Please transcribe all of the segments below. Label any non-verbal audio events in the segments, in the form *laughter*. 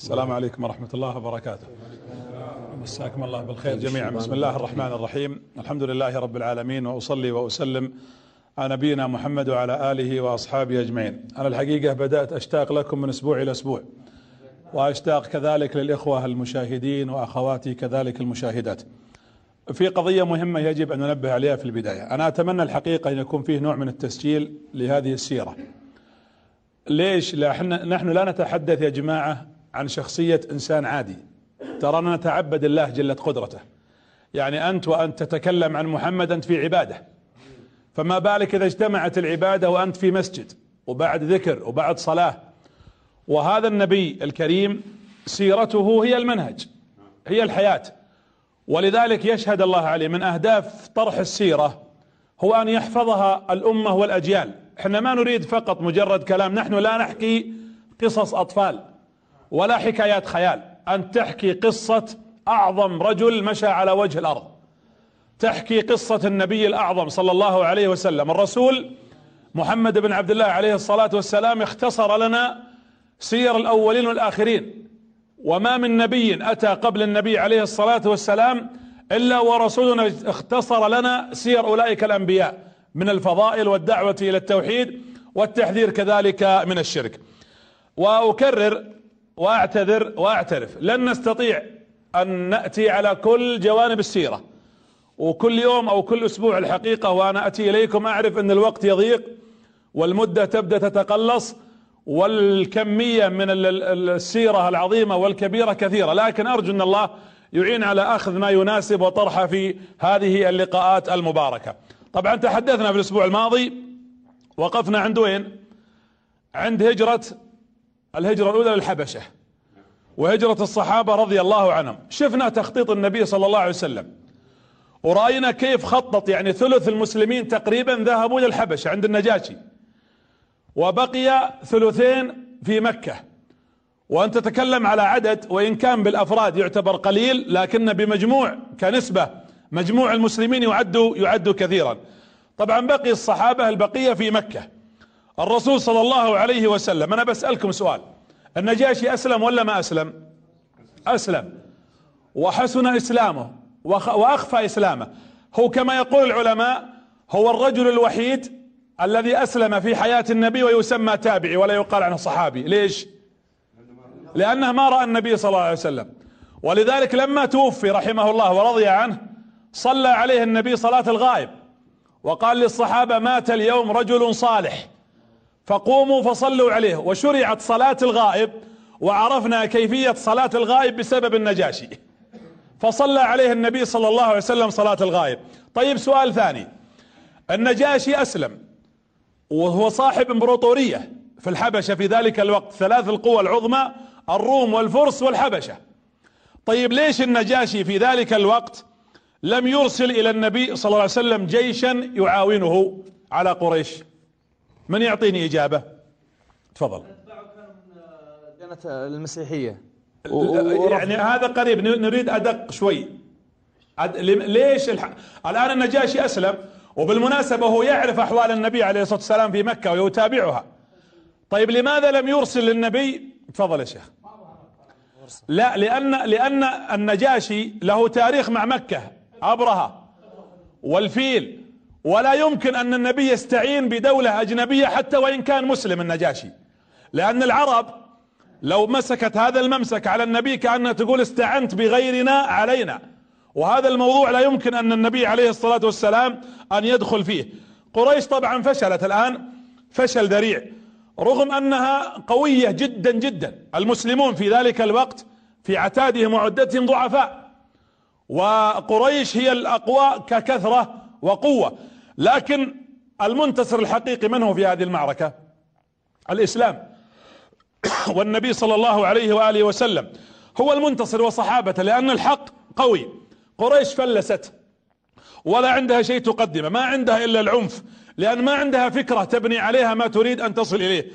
السلام عليكم ورحمة الله وبركاته. مساكم الله بالخير جميعا. بسم الله الرحمن الرحيم. الحمد لله رب العالمين وأصلي وأسلم على نبينا محمد وعلى آله وأصحابه أجمعين. أنا الحقيقة بدأت أشتاق لكم من أسبوع إلى أسبوع وأشتاق كذلك للإخوة المشاهدين وأخواتي كذلك المشاهدات. في قضية مهمة يجب أن ننبه عليها في البداية. أنا أتمنى الحقيقة أن يكون فيه نوع من التسجيل لهذه السيرة. ليش؟ لا نحن لا نتحدث يا جماعة عن شخصية إنسان عادي. ترانا نتعبد الله جلت قدرته. يعني أنت وأنت تتكلم عن محمد أنت في عبادة. فما بالك إذا اجتمعت العبادة وأنت في مسجد وبعد ذكر وبعد صلاة. وهذا النبي الكريم سيرته هي المنهج هي الحياة. ولذلك يشهد الله عليه من أهداف طرح السيرة هو أن يحفظها الأمة والأجيال. إحنا ما نريد فقط مجرد كلام نحن لا نحكي قصص أطفال. ولا حكايات خيال. أن تحكي قصة أعظم رجل مشى على وجه الأرض. تحكي قصة النبي الأعظم صلى الله عليه وسلم. الرسول محمد بن عبد الله عليه الصلاة والسلام اختصر لنا سير الأولين والآخرين. وما من نبي أتى قبل النبي عليه الصلاة والسلام إلا ورسولنا اختصر لنا سير أولئك الأنبياء من الفضائل والدعوة إلى التوحيد والتحذير كذلك من الشرك. وأكرر واعتذر واعترف. لن نستطيع أن نأتي على كل جوانب السيرة. وكل يوم أو كل أسبوع الحقيقة وأنا أتي إليكم أعرف أن الوقت يضيق والمدة تبدأ تتقلص والكمية من السيرة العظيمة والكبيرة كثيرة. لكن أرجو أن الله يعين على أخذ ما يناسب وطرحه في هذه اللقاءات المباركة. طبعا تحدثنا في الأسبوع الماضي وقفنا عند وين؟ عند هجرة الهجرة الأولى للحبشة. وهجرة الصحابة رضي الله عنهم. شفنا تخطيط النبي صلى الله عليه وسلم. ورأينا كيف خطط يعني ثلث المسلمين تقريبا ذهبوا للحبشة عند النجاشي. وبقي ثلثين في مكة. وأن تتكلم على عدد وإن كان بالأفراد يعتبر قليل لكن بمجموع كنسبة مجموع المسلمين يعد يعد كثيرا. طبعا بقي الصحابة البقية في مكة. الرسول صلى الله عليه وسلم أنا بسألكم سؤال النجاشي أسلم ولا ما أسلم؟ أسلم. وحسن إسلامه وأخفى إسلامه. هو كما يقول العلماء هو الرجل الوحيد الذي أسلم في حياة النبي ويسمى تابعي ولا يقال عنه صحابي. ليش؟ لأنه ما رأى النبي صلى الله عليه وسلم. ولذلك لما توفي رحمه الله ورضي عنه صلى عليه النبي صلاة الغائب وقال للصحابة مات اليوم رجل صالح. فقوموا فصلوا عليه. وشرعت صلاة الغائب وعرفنا كيفية صلاة الغائب بسبب النجاشي. فصلى عليه النبي صلى الله عليه وسلم صلاة الغائب. طيب سؤال ثاني. النجاشي أسلم وهو صاحب امبراطورية في الحبشة في ذلك الوقت. ثلاث القوى العظمى الروم والفرس والحبشة. طيب ليش النجاشي في ذلك الوقت لم يرسل إلى النبي صلى الله عليه وسلم جيشا يعاونه على قريش؟ من يعطيني إجابة؟ تفضل. ديانة المسيحية. يعني هذا قريب نريد أدق شوي. ليش الح... الآن النجاشي أسلم وبالمناسبة هو يعرف أحوال النبي عليه الصلاة والسلام في مكة ويتابعها. طيب لماذا لم يرسل للنبي؟ تفضل يا شيخ. لا لأن لأن النجاشي له تاريخ مع مكة أبرهة والفيل. ولا يمكن أن النبي يستعين بدولة أجنبية حتى وإن كان مسلم النجاشي. لأن العرب لو مسكت هذا الممسك على النبي كأنها تقول استعنت بغيرنا علينا. وهذا الموضوع لا يمكن أن النبي عليه الصلاة والسلام أن يدخل فيه. قريش طبعا فشلت الآن فشل ذريع. رغم أنها قوية جدا جدا. المسلمون في ذلك الوقت في عتادهم وعدتهم ضعفاء. وقريش هي الأقوى ككثرة وقوة. لكن المنتصر الحقيقي من هو في هذه المعركة؟ الإسلام. *coughs* والنبي صلى الله عليه وآله وسلم هو المنتصر وصحابته لأن الحق قوي. قريش فلست ولا عندها شيء تقدمه ما عندها إلا العنف لأن ما عندها فكرة تبني عليها ما تريد أن تصل إليه.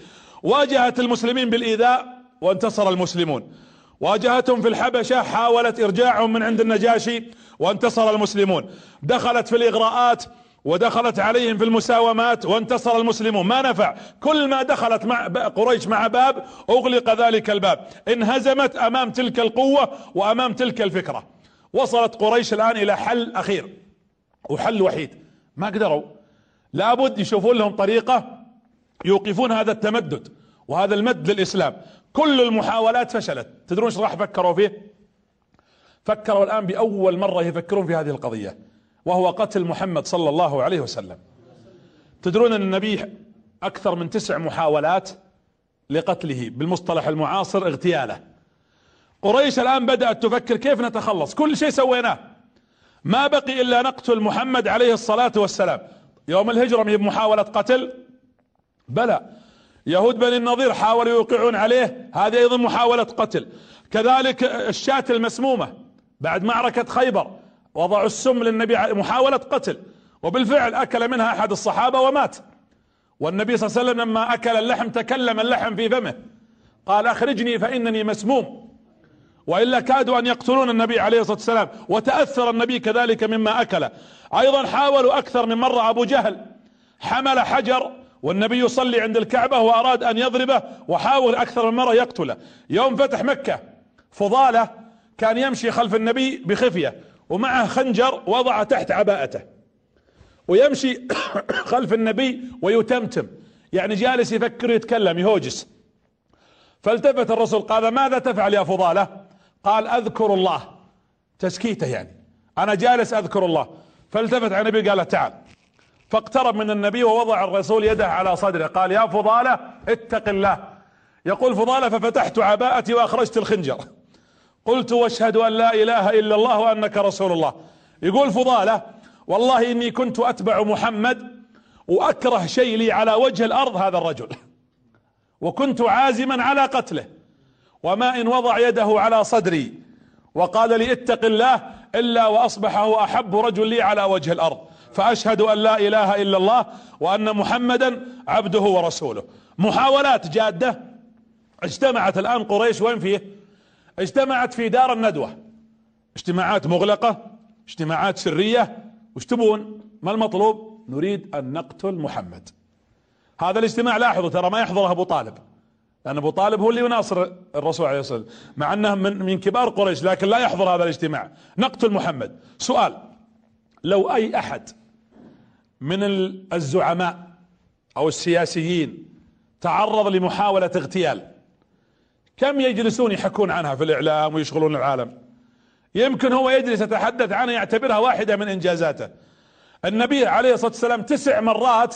واجهت المسلمين بالإيذاء وانتصر المسلمون. واجهتهم في الحبشة حاولت إرجاعهم من عند النجاشي وانتصر المسلمون. دخلت في الإغراءات ودخلت عليهم في المساومات وانتصر المسلمون. ما نفع. كل ما دخلت مع قريش مع باب أغلق ذلك الباب. انهزمت أمام تلك القوة وأمام تلك الفكرة. وصلت قريش الآن إلى حل أخير وحل وحيد. ما قدروا. لابد يشوفون لهم طريقة يوقفون هذا التمدد وهذا المد للإسلام. كل المحاولات فشلت. تدرون إيش راح فكروا فيه؟ فكروا الآن بأول مرة يفكرون في هذه القضية. وهو قتل محمد صلى الله عليه وسلم. تدرون أن النبي أكثر من تسع محاولات لقتله بالمصطلح المعاصر اغتياله. قريش الآن بدأت تفكر كيف نتخلص؟ كل شيء سويناه. ما بقي إلا نقتل محمد عليه الصلاة والسلام. يوم الهجرة من محاولة قتل؟ بلى. يهود بني النظير حاولوا يوقعون عليه هذه أيضا محاولة قتل. كذلك الشاة المسمومة بعد معركة خيبر. وضعوا السم للنبي محاولة قتل. وبالفعل أكل منها أحد الصحابة ومات. والنبي صلى الله عليه وسلم لما أكل اللحم تكلم اللحم في فمه. قال أخرجني فإنني مسموم. وإلا كادوا أن يقتلون النبي عليه الصلاة والسلام. وتأثر النبي كذلك مما أكل. أيضا حاولوا أكثر من مرة أبو جهل. حمل حجر والنبي يصلي عند الكعبة وأراد أن يضربه وحاول أكثر من مرة يقتله. يوم فتح مكة فضالة كان يمشي خلف النبي بخفية. ومعه خنجر وضع تحت عباءته. ويمشي *coughs* خلف النبي ويتمتم. يعني جالس يفكر يتكلم يهوجس. فالتفت الرسول قال ماذا تفعل يا فضالة؟ قال أذكر الله. تسكيته يعني. أنا جالس أذكر الله. فالتفت على النبي قال تعال. فاقترب من النبي ووضع الرسول يده على صدره قال يا فضالة اتق الله. يقول فضالة ففتحت عباءتي وأخرجت الخنجر. قلت واشهد أن لا إله إلا الله وأنك رسول الله. يقول فضالة والله إني كنت أتبع محمد وأكره شيء لي على وجه الأرض هذا الرجل. وكنت عازما على قتله وما إن وضع يده على صدري وقال لي اتق الله إلا وأصبح هو أحب رجل لي على وجه الأرض. فأشهد أن لا إله إلا الله وأن محمدا عبده ورسوله. محاولات جادة اجتمعت الآن قريش وين فيه؟ اجتمعت في دار الندوة. اجتماعات مغلقة اجتماعات سرية. وش تبون؟ ما المطلوب؟ نريد أن نقتل محمد. هذا الاجتماع لاحظوا ترى ما يحضره أبو طالب. لأن أبو طالب هو اللي يناصر الرسول عليه الصلاة والسلام. مع أنه من من كبار قريش لكن لا يحضر هذا الاجتماع. نقتل محمد. سؤال. لو أي أحد من الزعماء أو السياسيين تعرض لمحاولة اغتيال كم يجلسون يحكون عنها في الإعلام ويشغلون العالم؟ يمكن هو يجلس يتحدث عنها يعتبرها واحدة من إنجازاته. النبي عليه الصلاة والسلام تسع مرات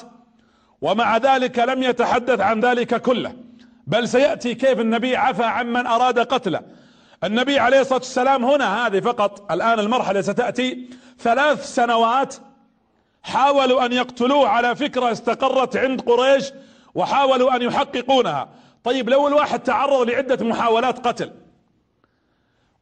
ومع ذلك لم يتحدث عن ذلك كله. بل سيأتي كيف النبي عفى عمن أراد قتله. النبي عليه الصلاة والسلام هنا هذه فقط الآن المرحلة ستأتي ثلاث سنوات حاولوا أن يقتلوه على فكرة استقرت عند قريش وحاولوا أن يحققونها. طيب لو الواحد تعرض لعدة محاولات قتل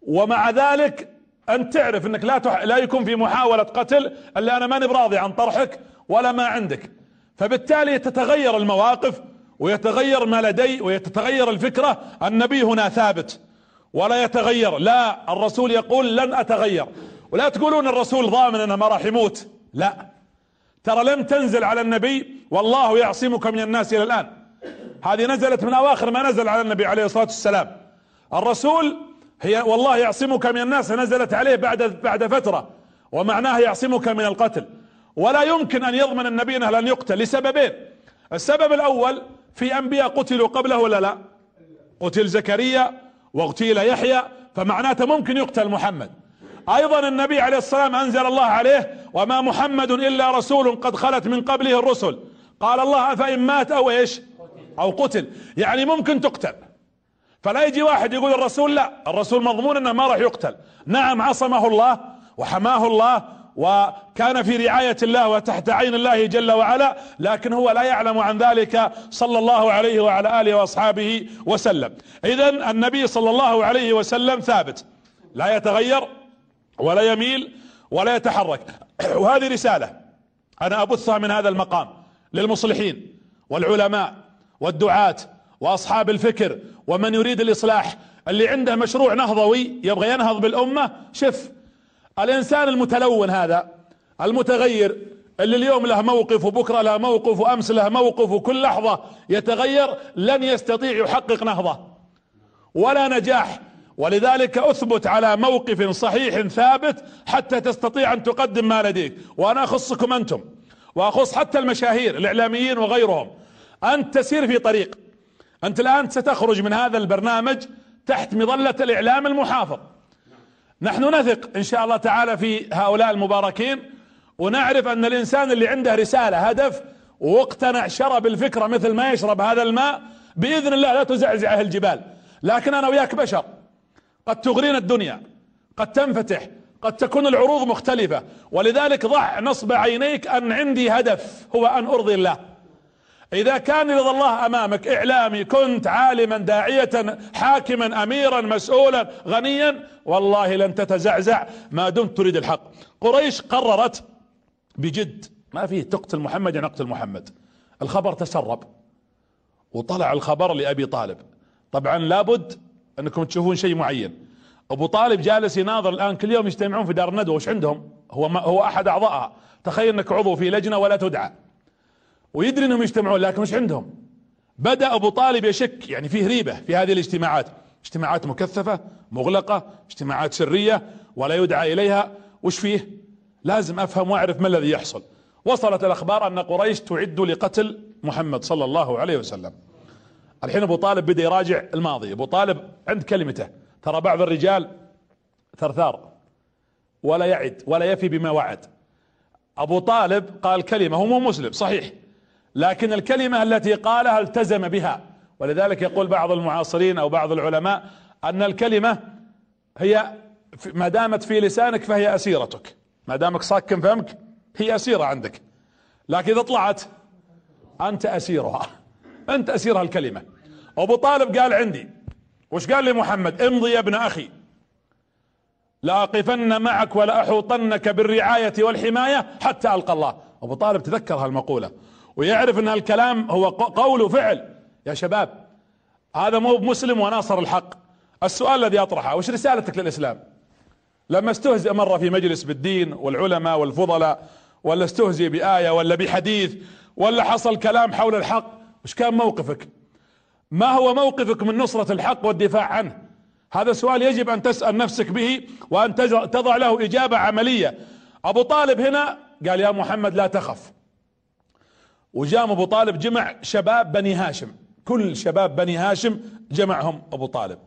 ومع ذلك أنت تعرف إنك لا تح... لا يكون في محاولة قتل إلا أنا ماني براضي عن طرحك ولا ما عندك. فبالتالي تتغير المواقف ويتغير ما لدي ويتتغير الفكرة النبي هنا ثابت. ولا يتغير لا الرسول يقول لن أتغير. ولا تقولون الرسول ضامن إنه ما راح يموت لا. ترى لم تنزل على النبي والله يعصمك من الناس إلى الآن. هذه نزلت من أواخر ما نزل على النبي عليه الصلاة والسلام. الرسول هي والله يعصمك من الناس نزلت عليه بعد بعد فترة ومعناها يعصمك من القتل. ولا يمكن أن يضمن النبي أنه لن يقتل لسببين. السبب الأول في أنبياء قتلوا قبله ولا لا؟ قتل زكريا واغتيل يحيى فمعناته ممكن يقتل محمد. أيضا النبي عليه السلام أنزل الله عليه وما محمد إلا رسول قد خلت من قبله الرسل. قال الله أفإن مات أو إيش؟ أو قتل. يعني ممكن تقتل. فلا يجي واحد يقول الرسول لا. الرسول مضمون إنه ما راح يقتل. نعم عصمه الله وحماه الله وكان في رعاية الله وتحت عين الله جل وعلا لكن هو لا يعلم عن ذلك صلى الله عليه وعلى آله وأصحابه وسلم. إذا النبي صلى الله عليه وسلم ثابت. لا يتغير ولا يميل ولا يتحرك. وهذه رسالة. أنا أبثها من هذا المقام للمصلحين والعلماء. والدعاة وأصحاب الفكر ومن يريد الإصلاح اللي عنده مشروع نهضوي يبغى ينهض بالأمة. شف الإنسان المتلون هذا المتغير اللي اليوم له موقف وبكرة له موقف وأمس له موقف وكل لحظة يتغير لن يستطيع يحقق نهضة. ولا نجاح. ولذلك أثبت على موقف صحيح ثابت حتى تستطيع أن تقدم ما لديك. وأنا أخصكم أنتم وأخص حتى المشاهير الإعلاميين وغيرهم. انت تسير في طريق. أنت الآن ستخرج من هذا البرنامج تحت مظلة الإعلام المحافظ. نحن نثق إن شاء الله تعالى في هؤلاء المباركين ونعرف أن الإنسان اللي عنده رسالة هدف واقتنع شرب الفكرة مثل ما يشرب هذا الماء بإذن الله لا تزعزعه الجبال. لكن أنا وياك بشر. قد تغرينا الدنيا قد تنفتح قد تكون العروض مختلفة. ولذلك ضع نصب عينيك أن عندي هدف هو أن أرضي الله. إذا كان رضا الله أمامك إعلامي كنت عالما داعية حاكما اميرا مسؤولا غنيا والله لن تتزعزع ما دمت تريد الحق. قريش قررت بجد ما فيه تقتل محمد يعني اقتل محمد. الخبر تسرب وطلع الخبر لأبي طالب. طبعا لابد أنكم تشوفون شيء معين. أبو طالب جالس يناظر الآن كل يوم يجتمعون في دار الندوة وش عندهم؟ هو ما هو أحد اعضائها تخيل أنك عضو في لجنة ولا تدعى. ويدري انهم يجتمعون لكن مش عندهم؟ بدأ أبو طالب يشك يعني فيه ريبة في هذه الاجتماعات. اجتماعات مكثفة مغلقة اجتماعات سرية ولا يدعى إليها. وش فيه؟ لازم أفهم وأعرف ما الذي يحصل. وصلت الأخبار أن قريش تعد لقتل محمد صلى الله عليه وسلم. الحين أبو طالب بدا يراجع الماضي. أبو طالب عند كلمته. ترى بعض الرجال ثرثار. ولا يعد ولا يفي بما وعد. أبو طالب قال كلمة هو مو مسلم صحيح. لكن الكلمة التي قالها التزم بها. ولذلك يقول بعض المعاصرين أو بعض العلماء أن الكلمة هي ما دامت في لسانك فهي أسيرتك. ما دامك صاكن فمك هي أسيرة عندك. لكن إذا طلعت أنت أسيرها. أنت اسير هالكلمة أبو طالب قال عندي وش قال لي محمد؟ امضي يا ابن أخي. لاقفن معك ولاحوطنك بالرعاية والحماية حتى ألقى الله. أبو طالب تذكر هالمقولة. ويعرف إن هالكلام هو قول وفعل. يا شباب هذا مو مسلم وناصر الحق. السؤال الذي أطرحه وش رسالتك للإسلام؟ لما استهزئ مرة في مجلس بالدين والعلماء والفضلاء ولا استهزئ بآية ولا بحديث ولا حصل كلام حول الحق وش كان موقفك؟ ما هو موقفك من نصرة الحق والدفاع عنه؟ هذا سؤال يجب أن تسأل نفسك به وأن تضع له إجابة عملية. أبو طالب هنا قال يا محمد لا تخف. وجام أبو طالب جمع شباب بني هاشم. كل شباب بني هاشم جمعهم أبو طالب.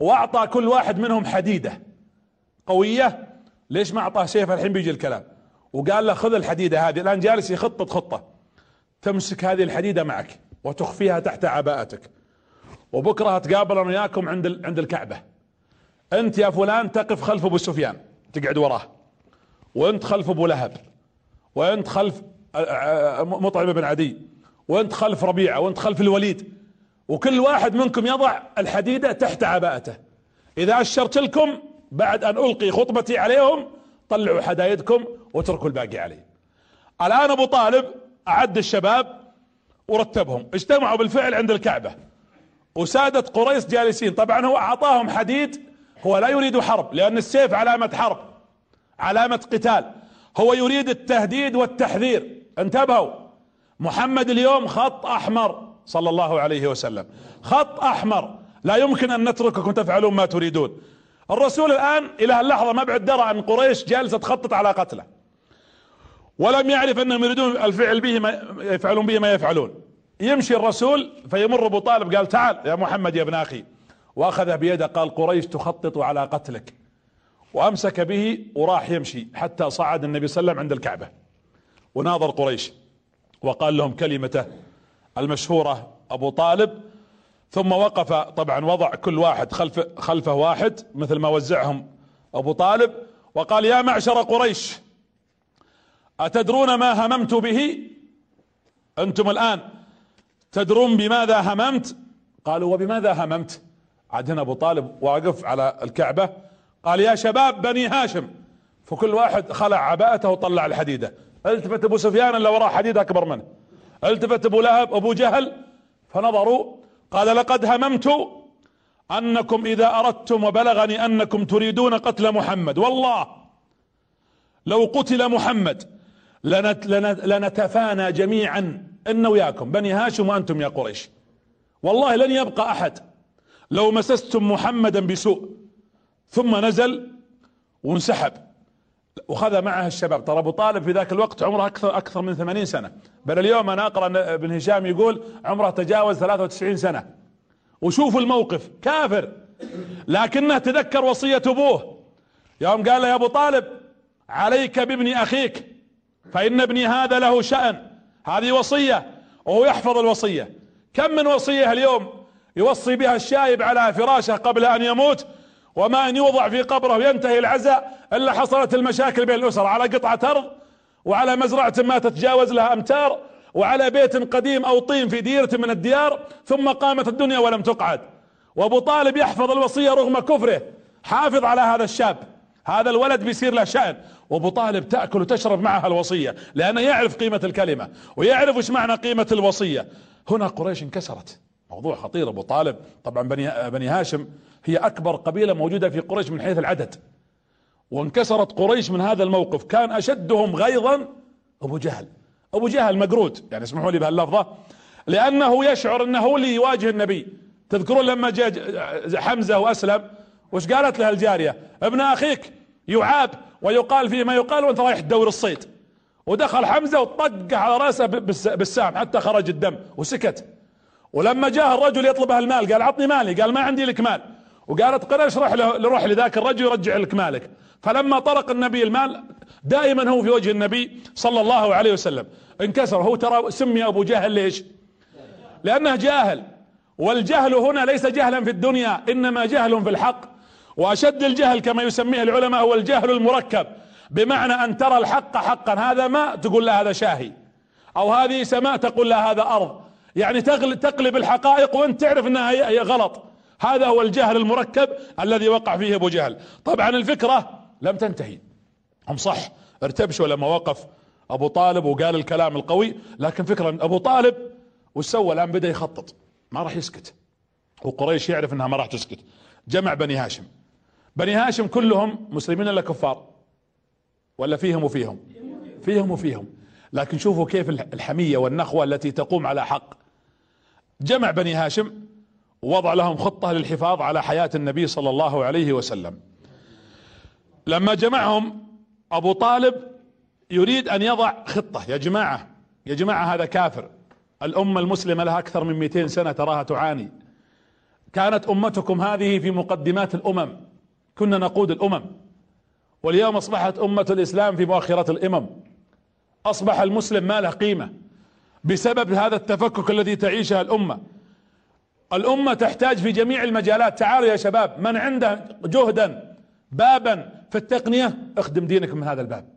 وأعطى كل واحد منهم حديدة قوية. ليش ما أعطاه سيف؟ الحين بيجي الكلام. وقال له خذ الحديدة هذه الآن جالس يخطط خطة. تمسك هذه الحديدة معك وتخفيها تحت عباءتك. وبكرة اتقابل أنا وياكم عند عند الكعبة. أنت يا فلان تقف خلف أبو سفيان تقعد وراه. وأنت خلف أبو لهب. وأنت خلف مطعم بن عدي. وانت خلف ربيعة وانت خلف الوليد. وكل واحد منكم يضع الحديدة تحت عباءته. إذا أشرت لكم بعد أن ألقي خطبتي عليهم طلعوا حدايدكم واتركوا الباقي علي الآن أبو طالب أعد الشباب ورتبهم. اجتمعوا بالفعل عند الكعبة. وسادة قريش جالسين. طبعا هو أعطاهم حديد هو لا يريد حرب لأن السيف علامة حرب علامة قتال. هو يريد التهديد والتحذير. انتبهوا. محمد اليوم خط أحمر صلى الله عليه وسلم. خط أحمر. لا يمكن أن نترككم تفعلون ما تريدون. الرسول الآن إلى اللحظة ما بعد درى ان قريش جالسة تخطط على قتله. ولم يعرف أنهم يريدون الفعل به ما يفعلون به ما يفعلون. يمشي الرسول فيمر أبو طالب قال تعال يا محمد يا ابن أخي. واخذه بيده قال قريش تخطط على قتلك. وأمسك به وراح يمشي حتى صعد النبي صلى الله عليه وسلم عند الكعبة. وناظر قريش وقال لهم كلمته المشهورة أبو طالب. ثم وقف طبعا وضع كل واحد خلف خلفه واحد مثل ما وزعهم أبو طالب وقال يا معشر قريش أتدرون ما هممت به؟ أنتم الآن تدرون بماذا هممت؟ قالوا وبماذا هممت؟ عاد هنا أبو طالب واقف على الكعبة قال يا شباب بني هاشم فكل واحد خلع عباءته وطلع الحديدة. التفت أبو سفيان اللي وراه حديد أكبر منه. التفت أبو لهب أبو جهل فنظروا قال لقد هممت أنكم إذا أردتم وبلغني أنكم تريدون قتل محمد. والله لو قتل محمد لنت لنت لنتفانى جميعا ان وياكم بني هاشم وأنتم يا قريش. والله لن يبقى أحد. لو مسستم محمدا بسوء ثم نزل وانسحب. وخذ معه الشباب. ترى أبو طالب في ذاك الوقت عمره أكثر أكثر من 80 سنة. بل اليوم أنا أقرأ ابن هشام يقول عمره تجاوز 93 سنة. وشوفوا الموقف كافر. لكنه تذكر وصية أبوه. يوم قال له يا أبو طالب عليك بابن أخيك فإن ابني هذا له شأن. هذه وصية وهو يحفظ الوصية. كم من وصية اليوم يوصي بها الشايب على فراشه قبل أن يموت؟ وما أن يوضع في قبره وينتهي العزاء إلا حصلت المشاكل بين الأسر. على قطعة أرض وعلى مزرعة ما تتجاوز لها أمتار وعلى بيت قديم أو طين في ديرة من الديار ثم قامت الدنيا ولم تقعد. وأبو طالب يحفظ الوصية رغم كفره. حافظ على هذا الشاب. هذا الولد بيصير له شأن. وأبو طالب تأكل وتشرب معها الوصية لأنه يعرف قيمة الكلمة ويعرف إيش معنى قيمة الوصية. هنا قريش انكسرت. موضوع خطير أبو طالب. طبعا بني, بني هاشم هي أكبر قبيلة موجودة في قريش من حيث العدد. وانكسرت قريش من هذا الموقف. كان أشدهم غيظا أبو جهل. أبو جهل مقرود. يعني اسمحوا لي بهاللفظة. لأنه يشعر إنه هو اللي يواجه النبي. تذكرون لما جاء حمزة وأسلم؟ وش قالت له الجارية؟ ابن أخيك يعاب ويقال فيه ما يقال وأنت رايح تدور الصيد. ودخل حمزة وطق على رأسه بالسام. حتى خرج الدم وسكت. ولما جاء الرجل يطلبه المال قال عطني مالي. قال ما عندي لك مال. وقالت قريش روح روح لذاك الرجل يرجع لك مالك. فلما طرق النبي المال دائما هو في وجه النبي صلى الله عليه وسلم. انكسر. هو ترى سمي أبو جهل ليش؟ لأنه جاهل. والجهل هنا ليس جهلا في الدنيا إنما جهل في الحق. وأشد الجهل كما يسميه العلماء هو الجهل المركب بمعنى أن ترى الحق حقا. هذا ماء تقول له هذا شاهي. أو هذه سماء تقول له هذا أرض. يعني تقلب الحقائق وأنت تعرف إنها هي غلط. هذا هو الجهل المركب الذي وقع فيه أبو جهل. طبعا الفكرة لم تنتهي. هم صح ارتبشوا لما وقف أبو طالب وقال الكلام القوي لكن فكرة أبو طالب وش سوى؟ الآن بدأ يخطط. ما راح يسكت. وقريش يعرف إنها ما راح تسكت. جمع بني هاشم. بني هاشم كلهم مسلمين ولا كفار؟ ولا فيهم وفيهم؟ فيهم وفيهم. لكن شوفوا كيف الحمية والنخوة التي تقوم على حق. جمع بني هاشم ووضع لهم خطة للحفاظ على حياة النبي صلى الله عليه وسلم. لما جمعهم أبو طالب يريد أن يضع خطة. يا جماعة يا جماعة هذا كافر. الأمة المسلمة لها أكثر من 200 سنة تراها تعاني. كانت أمتكم هذه في مقدمات الأمم. كنا نقود الأمم. واليوم أصبحت أمة الإسلام في مؤخرة الإمم. أصبح المسلم ما له قيمة بسبب هذا التفكك الذي تعيشه الأمة. الأمة تحتاج في جميع المجالات. تعالوا يا شباب من عنده جهدا بابا في التقنية اخدم دينك من هذا الباب.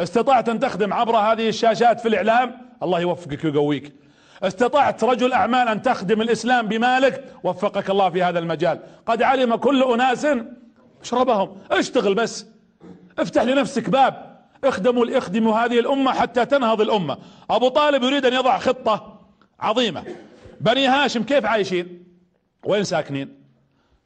استطعت أن تخدم عبر هذه الشاشات في الإعلام؟ الله يوفقك ويقويك. استطعت رجل أعمال أن تخدم الإسلام بمالك؟ وفقك الله في هذا المجال. قد علم كل أناس اشربهم اشتغل بس. افتح لنفسك باب. اخدموا اخدموا هذه الأمة حتى تنهض الأمة. أبو طالب يريد أن يضع خطة عظيمة. بني هاشم كيف عايشين؟ وين ساكنين؟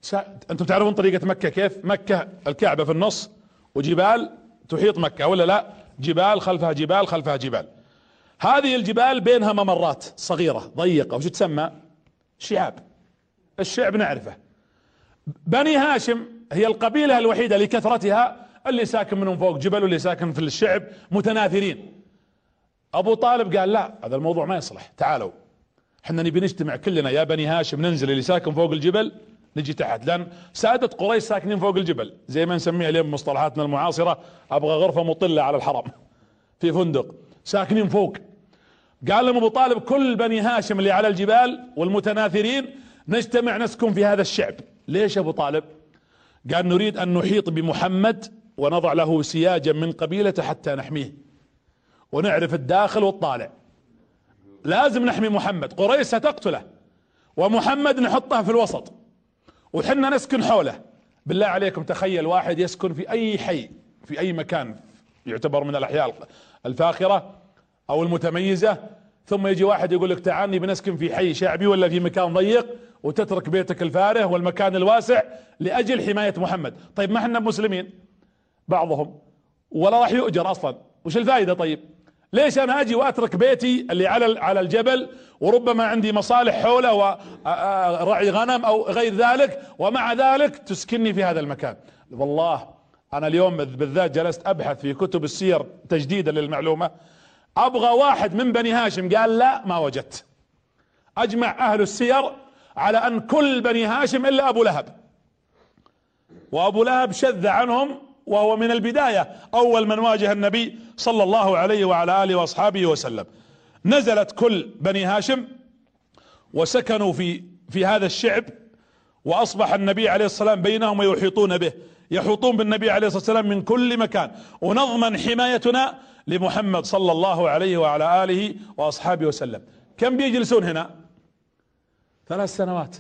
سا... أنتم تعرفون طريقة مكة كيف؟ مكة الكعبة في النص وجبال تحيط مكة ولا لا؟ جبال خلفها جبال خلفها جبال. هذه الجبال بينها ممرات صغيرة ضيقة وش تسمى؟ شعاب الشعب نعرفه. بني هاشم هي القبيلة الوحيدة لكثرتها اللي ساكن منهم فوق جبل واللي ساكن في الشعب متناثرين. أبو طالب قال لا هذا الموضوع ما يصلح تعالوا. إحنا نبي نجتمع كلنا. يا بني هاشم ننزل اللي ساكن فوق الجبل نجي تحت. لأن سادة قريش ساكنين فوق الجبل. زي ما نسميها اليوم مصطلحاتنا المعاصرة أبغى غرفة مطلة على الحرم في فندق. ساكنين فوق. قال لهم أبو طالب كل بني هاشم اللي على الجبال والمتناثرين نجتمع نسكن في هذا الشعب. ليش أبو طالب؟ قال نريد أن نحيط بمحمد ونضع له سياجا من قبيلته حتى نحميه. ونعرف الداخل والطالع. لازم نحمي محمد. قريش ستقتله. ومحمد نحطه في الوسط. وحنا نسكن حوله. بالله عليكم تخيل واحد يسكن في أي حي في أي مكان يعتبر من الأحياء الفاخرة أو المتميزة. ثم يجي واحد يقول لك تعالني بنسكن في حي شعبي ولا في مكان ضيق وتترك بيتك الفارغ والمكان الواسع لأجل حماية محمد. طيب ما إحنا مسلمين؟ بعضهم. ولا راح يؤجر أصلا. وش الفائدة طيب؟ ليش أنا أجي وأترك بيتي اللي على على الجبل وربما عندي مصالح حوله ورعي غنم أو غير ذلك ومع ذلك تسكنني في هذا المكان. والله أنا اليوم بالذات جلست أبحث في كتب السير تجديدا للمعلومة. أبغى واحد من بني هاشم قال لا ما وجدت. أجمع أهل السير على أن كل بني هاشم إلا أبو لهب. وأبو لهب شذ عنهم وهو من البداية أول من واجه النبي صلى الله عليه وعلى آله وأصحابه وسلم. نزلت كل بني هاشم وسكنوا في في هذا الشعب وأصبح النبي عليه الصلاة والسلام بينهم ويحيطون به. يحوطون بالنبي عليه الصلاة والسلام من كل مكان. ونضمن حمايتنا لمحمد صلى الله عليه وعلى آله وأصحابه وسلم. كم بيجلسون هنا؟ ثلاث سنوات.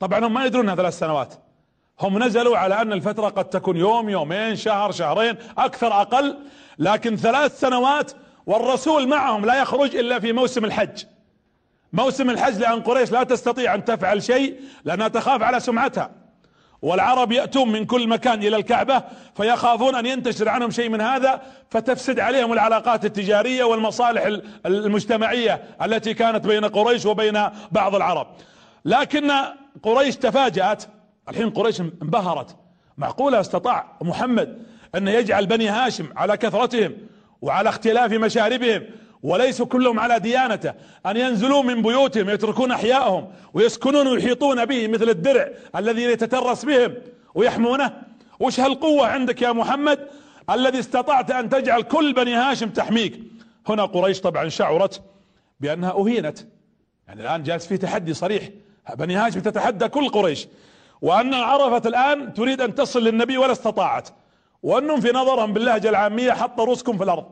طبعا هم ما يدرون إنها ثلاث سنوات. هم نزلوا على أن الفترة قد تكون يوم يومين شهر شهرين أكثر أقل لكن ثلاث سنوات والرسول معهم لا يخرج إلا في موسم الحج. موسم الحج لأن قريش لا تستطيع أن تفعل شيء لأنها تخاف على سمعتها. والعرب يأتون من كل مكان إلى الكعبة فيخافون أن ينتشر عنهم شيء من هذا فتفسد عليهم العلاقات التجارية والمصالح المجتمعية التي كانت بين قريش وبين بعض العرب. لكن قريش تفاجأت الحين قريش انبهرت. معقولة استطاع محمد أن يجعل بني هاشم على كثرتهم وعلى اختلاف مشاربهم وليسوا كلهم على ديانته أن ينزلوا من بيوتهم يتركون احياءهم ويسكنون ويحيطون به مثل الدرع الذي يتترس بهم ويحمونه؟ وش هالقوة عندك يا محمد الذي استطعت أن تجعل كل بني هاشم تحميك؟ هنا قريش طبعا شعرت بأنها أهينت. يعني الآن جالس في تحدي صريح. بني هاشم تتحدى كل قريش. وأن عرفت الآن تريد أن تصل للنبي ولا استطاعت. وأنهم في نظرهم باللهجة العامية حط رؤوسكم في الأرض.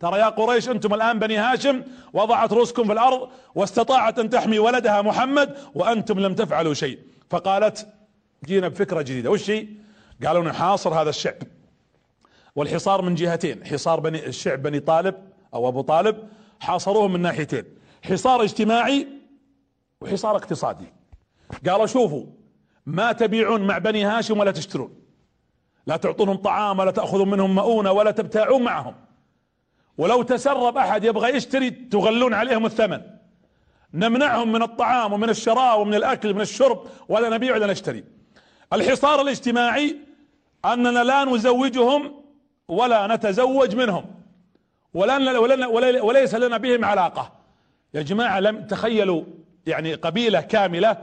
ترى يا قريش أنتم الآن بني هاشم وضعت رؤوسكم في الأرض واستطاعت أن تحمي ولدها محمد وأنتم لم تفعلوا شيء. فقالت جينا بفكرة جديدة. وش هي؟ قالوا نحاصر هذا الشعب. والحصار من جهتين. حصار بني الشعب بني طالب أو أبو طالب حاصروهم من ناحيتين. حصار اجتماعي وحصار اقتصادي. قالوا شوفوا ما تبيعون مع بني هاشم ولا تشترون. لا تعطونهم طعام ولا تأخذون منهم مؤونة ولا تبتاعون معهم. ولو تسرب أحد يبغى يشتري تغلون عليهم الثمن. نمنعهم من الطعام ومن الشراء ومن الأكل ومن الشرب ولا نبيع ولا نشتري. الحصار الاجتماعي أننا لا نزوجهم ولا نتزوج منهم. ولن وليس لنا بهم علاقة. يا جماعة لم تخيلوا يعني قبيلة كاملة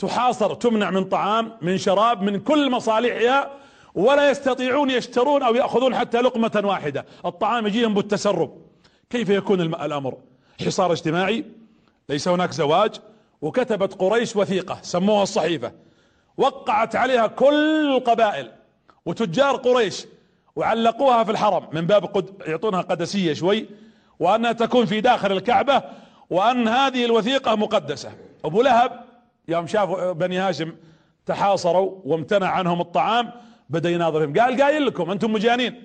تحاصر تمنع من طعام من شراب من كل مصالحها ولا يستطيعون يشترون أو يأخذون حتى لقمة واحدة. الطعام يجيهم بالتسرب. كيف يكون الأمر؟ حصار اجتماعي ليس هناك زواج. وكتبت قريش وثيقة سموها الصحيفة. وقعت عليها كل القبائل. وتجار قريش وعلقوها في الحرم. من باب قد يعطونها قدسية شوي. وأنها تكون في داخل الكعبة. وأن هذه الوثيقة مقدسة. أبو لهب يوم شافوا بني هاشم تحاصروا وامتنع عنهم الطعام بدأ يناظرهم. قال قايل لكم أنتم مجانين.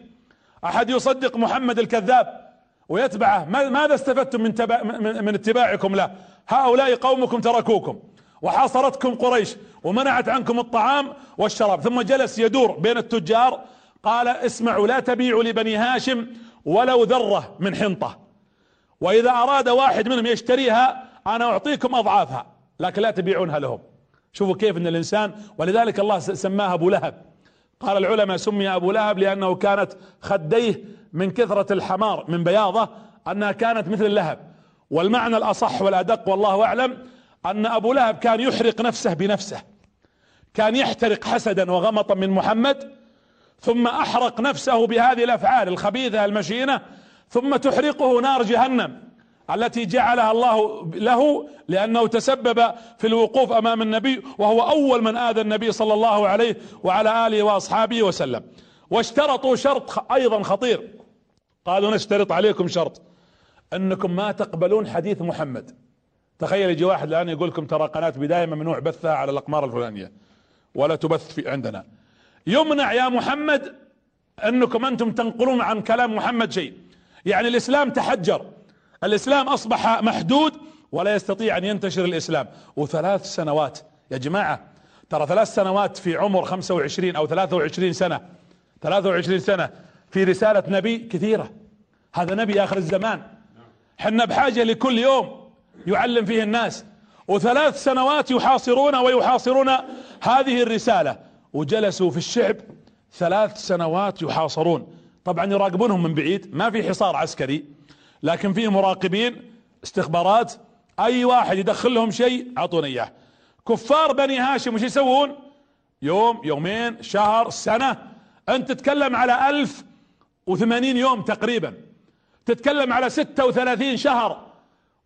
أحد يصدق محمد الكذاب ويتبعه؟ ماذا استفدتم من, تبع من اتباعكم له؟ هؤلاء قومكم تركوكم وحاصرتكم قريش ومنعت عنكم الطعام والشراب. ثم جلس يدور بين التجار قال اسمعوا لا تبيعوا لبني هاشم ولو ذرة من حنطة. وإذا أراد واحد منهم يشتريها أنا أعطيكم أضعافها. لكن لا تبيعونها لهم. شوفوا كيف إن الإنسان ولذلك الله سماها أبو لهب. قال العلماء سمي أبو لهب لأنه كانت خديه من كثرة الحمار من بياضة أنها كانت مثل اللهب. والمعنى الأصح والأدق والله أعلم أن أبو لهب كان يحرق نفسه بنفسه. كان يحترق حسدا وغمطا من محمد ثم أحرق نفسه بهذه الأفعال الخبيثة المشينة ثم تحرقه نار جهنم. التي جعلها الله له لأنه تسبب في الوقوف أمام النبي وهو أول من آذى النبي صلى الله عليه وعلى آله وأصحابه وسلم. واشترطوا شرط أيضا خطير. قالوا نشترط عليكم شرط. أنكم ما تقبلون حديث محمد. تخيل يجي واحد الآن يقول لكم ترى قناة بداية ممنوع بثها على الأقمار الفلانية. ولا تبث في عندنا. يمنع يا محمد أنكم أنتم تنقلون عن كلام محمد شيء. يعني الإسلام تحجر. الإسلام أصبح محدود ولا يستطيع أن ينتشر الإسلام. وثلاث سنوات يا جماعة ترى ثلاث سنوات في عمر 25 أو 23 سنة 23 سنة في رسالة نبي كثيرة. هذا نبي آخر الزمان. حنا بحاجة لكل يوم يعلم فيه الناس. وثلاث سنوات يحاصرون ويحاصرون هذه الرسالة. وجلسوا في الشعب ثلاث سنوات يحاصرون. طبعا يراقبونهم من بعيد ما في حصار عسكري. لكن فيه مراقبين استخبارات أي واحد يدخل لهم شيء اعطونا إياه. كفار بني هاشم وش يسوون؟ يوم يومين شهر سنة. أنت تتكلم على ألف وثمانين يوم تقريبا. تتكلم على ستة وثلاثين شهر.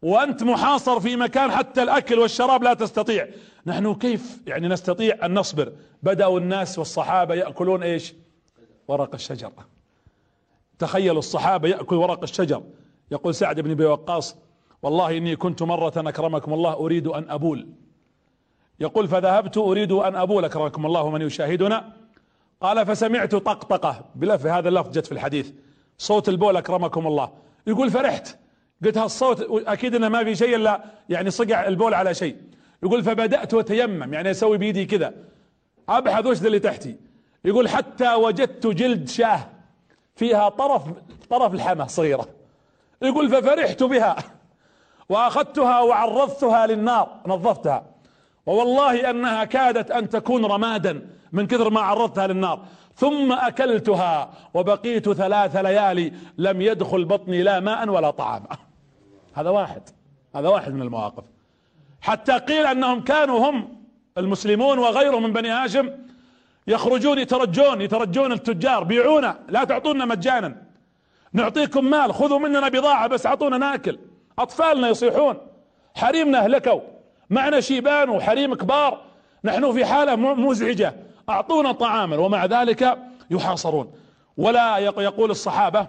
وأنت محاصر في مكان حتى الأكل والشراب لا تستطيع. نحن كيف يعني نستطيع أن نصبر؟ بدأوا الناس والصحابة يأكلون إيش؟ ورق الشجر. تخيلوا الصحابة يأكل ورق الشجر. يقول سعد بن أبي وقاص والله إني كنت مرة أكرمكم الله أريد أن أبول. يقول فذهبت أريد أن أبول أكرمكم الله ومن يشاهدنا. قال فسمعت طقطقة بلف هذا اللفظ جت في الحديث. صوت البول أكرمكم الله. يقول فرحت. قلت هالصوت أكيد إنه ما في شيء إلا يعني صقع البول على شيء. يقول فبدأت أتيمم يعني أسوي بيدي كذا. أبحث وش اللي تحتي. يقول حتى وجدت جلد شاه فيها طرف طرف الحمى صغيرة. يقول ففرحت بها وأخذتها وعرضتها للنار نظفتها. ووالله أنها كادت أن تكون رمادا من كثر ما عرضتها للنار. ثم أكلتها وبقيت ثلاث ليالي لم يدخل بطني لا ماء ولا طعام. هذا واحد هذا واحد من المواقف. حتى قيل أنهم كانوا هم المسلمون وغيرهم من بني هاشم يخرجون يترجون يترجون التجار بيعونا لا تعطونا مجانا. نعطيكم مال خذوا مننا بضاعة بس اعطونا ناكل. أطفالنا يصيحون حريمنا أهلكوا. معنا شيبان وحريم كبار. نحن في حالة مزعجة. أعطونا طعاما ومع ذلك يحاصرون. ولا يقول الصحابة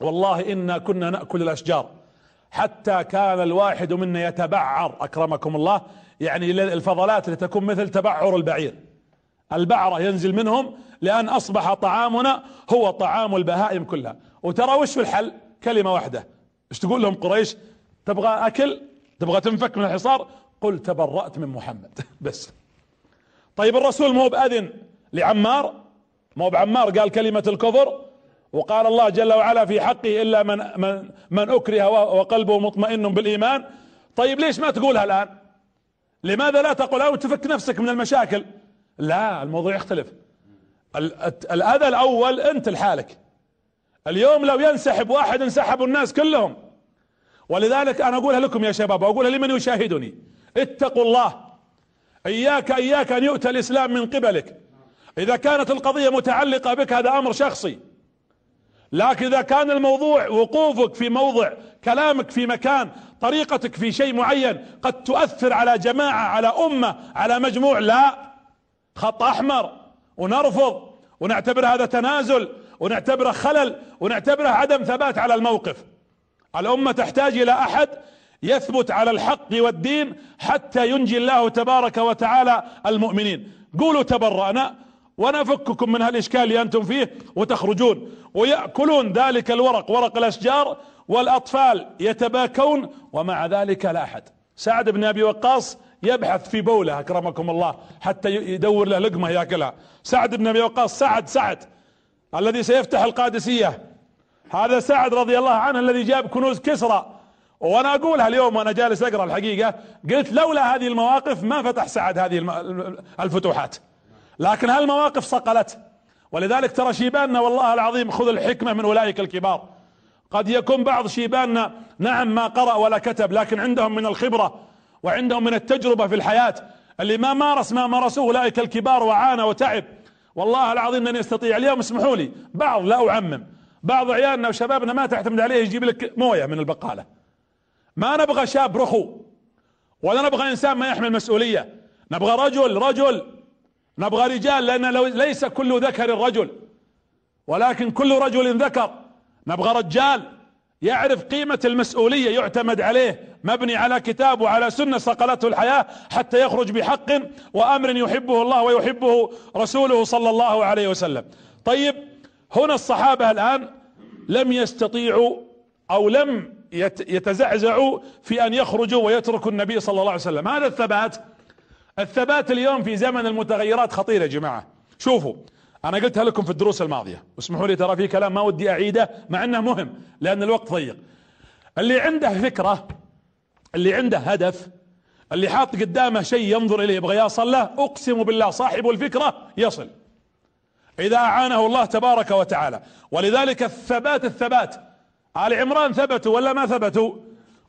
والله إنا كنا نأكل الأشجار. حتى كان الواحد منا يتبعر أكرمكم الله. يعني الفضلات اللي تكون مثل تبعر البعير. البعرة ينزل منهم لأن أصبح طعامنا هو طعام البهائم كلها. وترى وش في الحل؟ كلمة واحدة. إيش تقول لهم قريش؟ تبغى أكل؟ تبغى تنفك من الحصار؟ قل تبرأت من محمد. *laughs* بس. طيب الرسول مو بأذن لعمار؟ مو بعمار قال كلمة الكفر؟ وقال الله جل وعلا في حقه إلا من من من أكره وقلبه مطمئن بالإيمان. طيب ليش ما تقولها الآن؟ لماذا لا تقول أو تفك نفسك من المشاكل؟ لا الموضوع يختلف. الأذى الأول أنت لحالك. اليوم لو ينسحب واحد انسحبوا الناس كلهم. ولذلك أنا أقولها لكم يا شباب وأقولها لمن يشاهدني. اتقوا الله. إياك إياك أن يؤتى الإسلام من قبلك. إذا كانت القضية متعلقة بك هذا أمر شخصي. لكن إذا كان الموضوع وقوفك في موضع كلامك في مكان طريقتك في شيء معين قد تؤثر على جماعة على أمة على مجموع لا. خط أحمر. ونرفض. ونعتبر هذا تنازل. ونعتبره خلل ونعتبره عدم ثبات على الموقف. الأمة تحتاج إلى أحد يثبت على الحق والدين حتى ينجي الله تبارك وتعالى المؤمنين. قولوا تبرأنا ونفككم من هالإشكال اللي أنتم فيه وتخرجون. ويأكلون ذلك الورق ورق الأشجار والأطفال يتباكون ومع ذلك لا أحد. سعد بن أبي وقاص يبحث في بوله أكرمكم الله حتى يدور له لقمة يأكلها. سعد بن أبي وقاص سعد سعد. الذي سيفتح القادسية. هذا سعد رضي الله عنه الذي جاب كنوز كسرى. وأنا اقولها اليوم وأنا جالس أقرأ الحقيقة قلت لولا هذه المواقف ما فتح سعد هذه الفتوحات. لكن هالمواقف صقلت. ولذلك ترى شيباننا والله العظيم خذ الحكمة من أولئك الكبار. قد يكون بعض شيباننا نعم ما قرأ ولا كتب لكن عندهم من الخبرة وعندهم من التجربة في الحياة. اللي ما مارس ما مارسوه أولئك الكبار وعانى وتعب. والله العظيم انني استطيع اليوم اسمحوا لي بعض لا أعمم. بعض عيالنا وشبابنا ما تعتمد عليه يجيب لك مويه من البقالة. ما نبغى شاب رخو ولا نبغى إنسان ما يحمل مسؤولية. نبغى رجل رجل. نبغى رجال لأن لو ليس كل ذكر رجل. ولكن كل رجل ذكر. نبغى رجال. يعرف قيمة المسؤولية يعتمد عليه مبني على كتاب وعلى سنة صقلته الحياة حتى يخرج بحق وأمر يحبه الله ويحبه رسوله صلى الله عليه وسلم. طيب هنا الصحابة الآن لم يستطيعوا أو لم يتزعزعوا في أن يخرجوا ويتركوا النبي صلى الله عليه وسلم. هذا الثبات الثبات اليوم في زمن المتغيرات خطير يا جماعة. شوفوا أنا قلتها لكم في الدروس الماضية. واسمحوا لي ترى في كلام ما ودي أعيده مع إنه مهم لأن الوقت ضيق. اللي عنده فكرة اللي عنده هدف اللي حاط قدامه شيء ينظر إليه يبغى يصل له أقسم بالله صاحب الفكرة يصل. إذا أعانه الله تبارك وتعالى. ولذلك الثبات الثبات. آل عمران ثبتوا ولا ما ثبتوا؟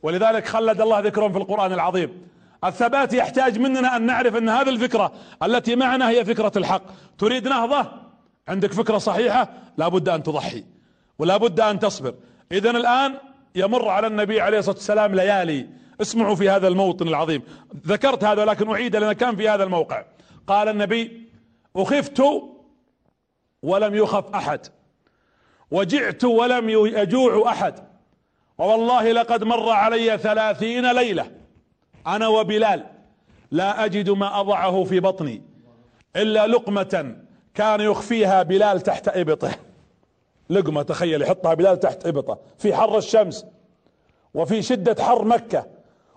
ولذلك خلد الله ذكرهم في القرآن العظيم. الثبات يحتاج مننا أن نعرف أن هذه الفكرة التي معنا هي فكرة الحق. تريد نهضة؟ عندك فكرة صحيحة؟ لابد أن تضحي ولا بد أن تصبر. اذا الآن يمر على النبي عليه الصلاة والسلام ليالي. اسمعوا في هذا الموطن العظيم. ذكرت هذا لكن أعيد لنا كان في هذا الموقع. قال النبي أخفت ولم يخف أحد وجعت ولم يجوع أحد ووالله لقد مر علي ثلاثين ليلة أنا وبلال لا أجد ما أضعه في بطني إلا لقمة كان يخفيها بلال تحت إبطه. لقمة تخيل يحطها بلال تحت إبطه. في حر الشمس وفي شدة حر مكة.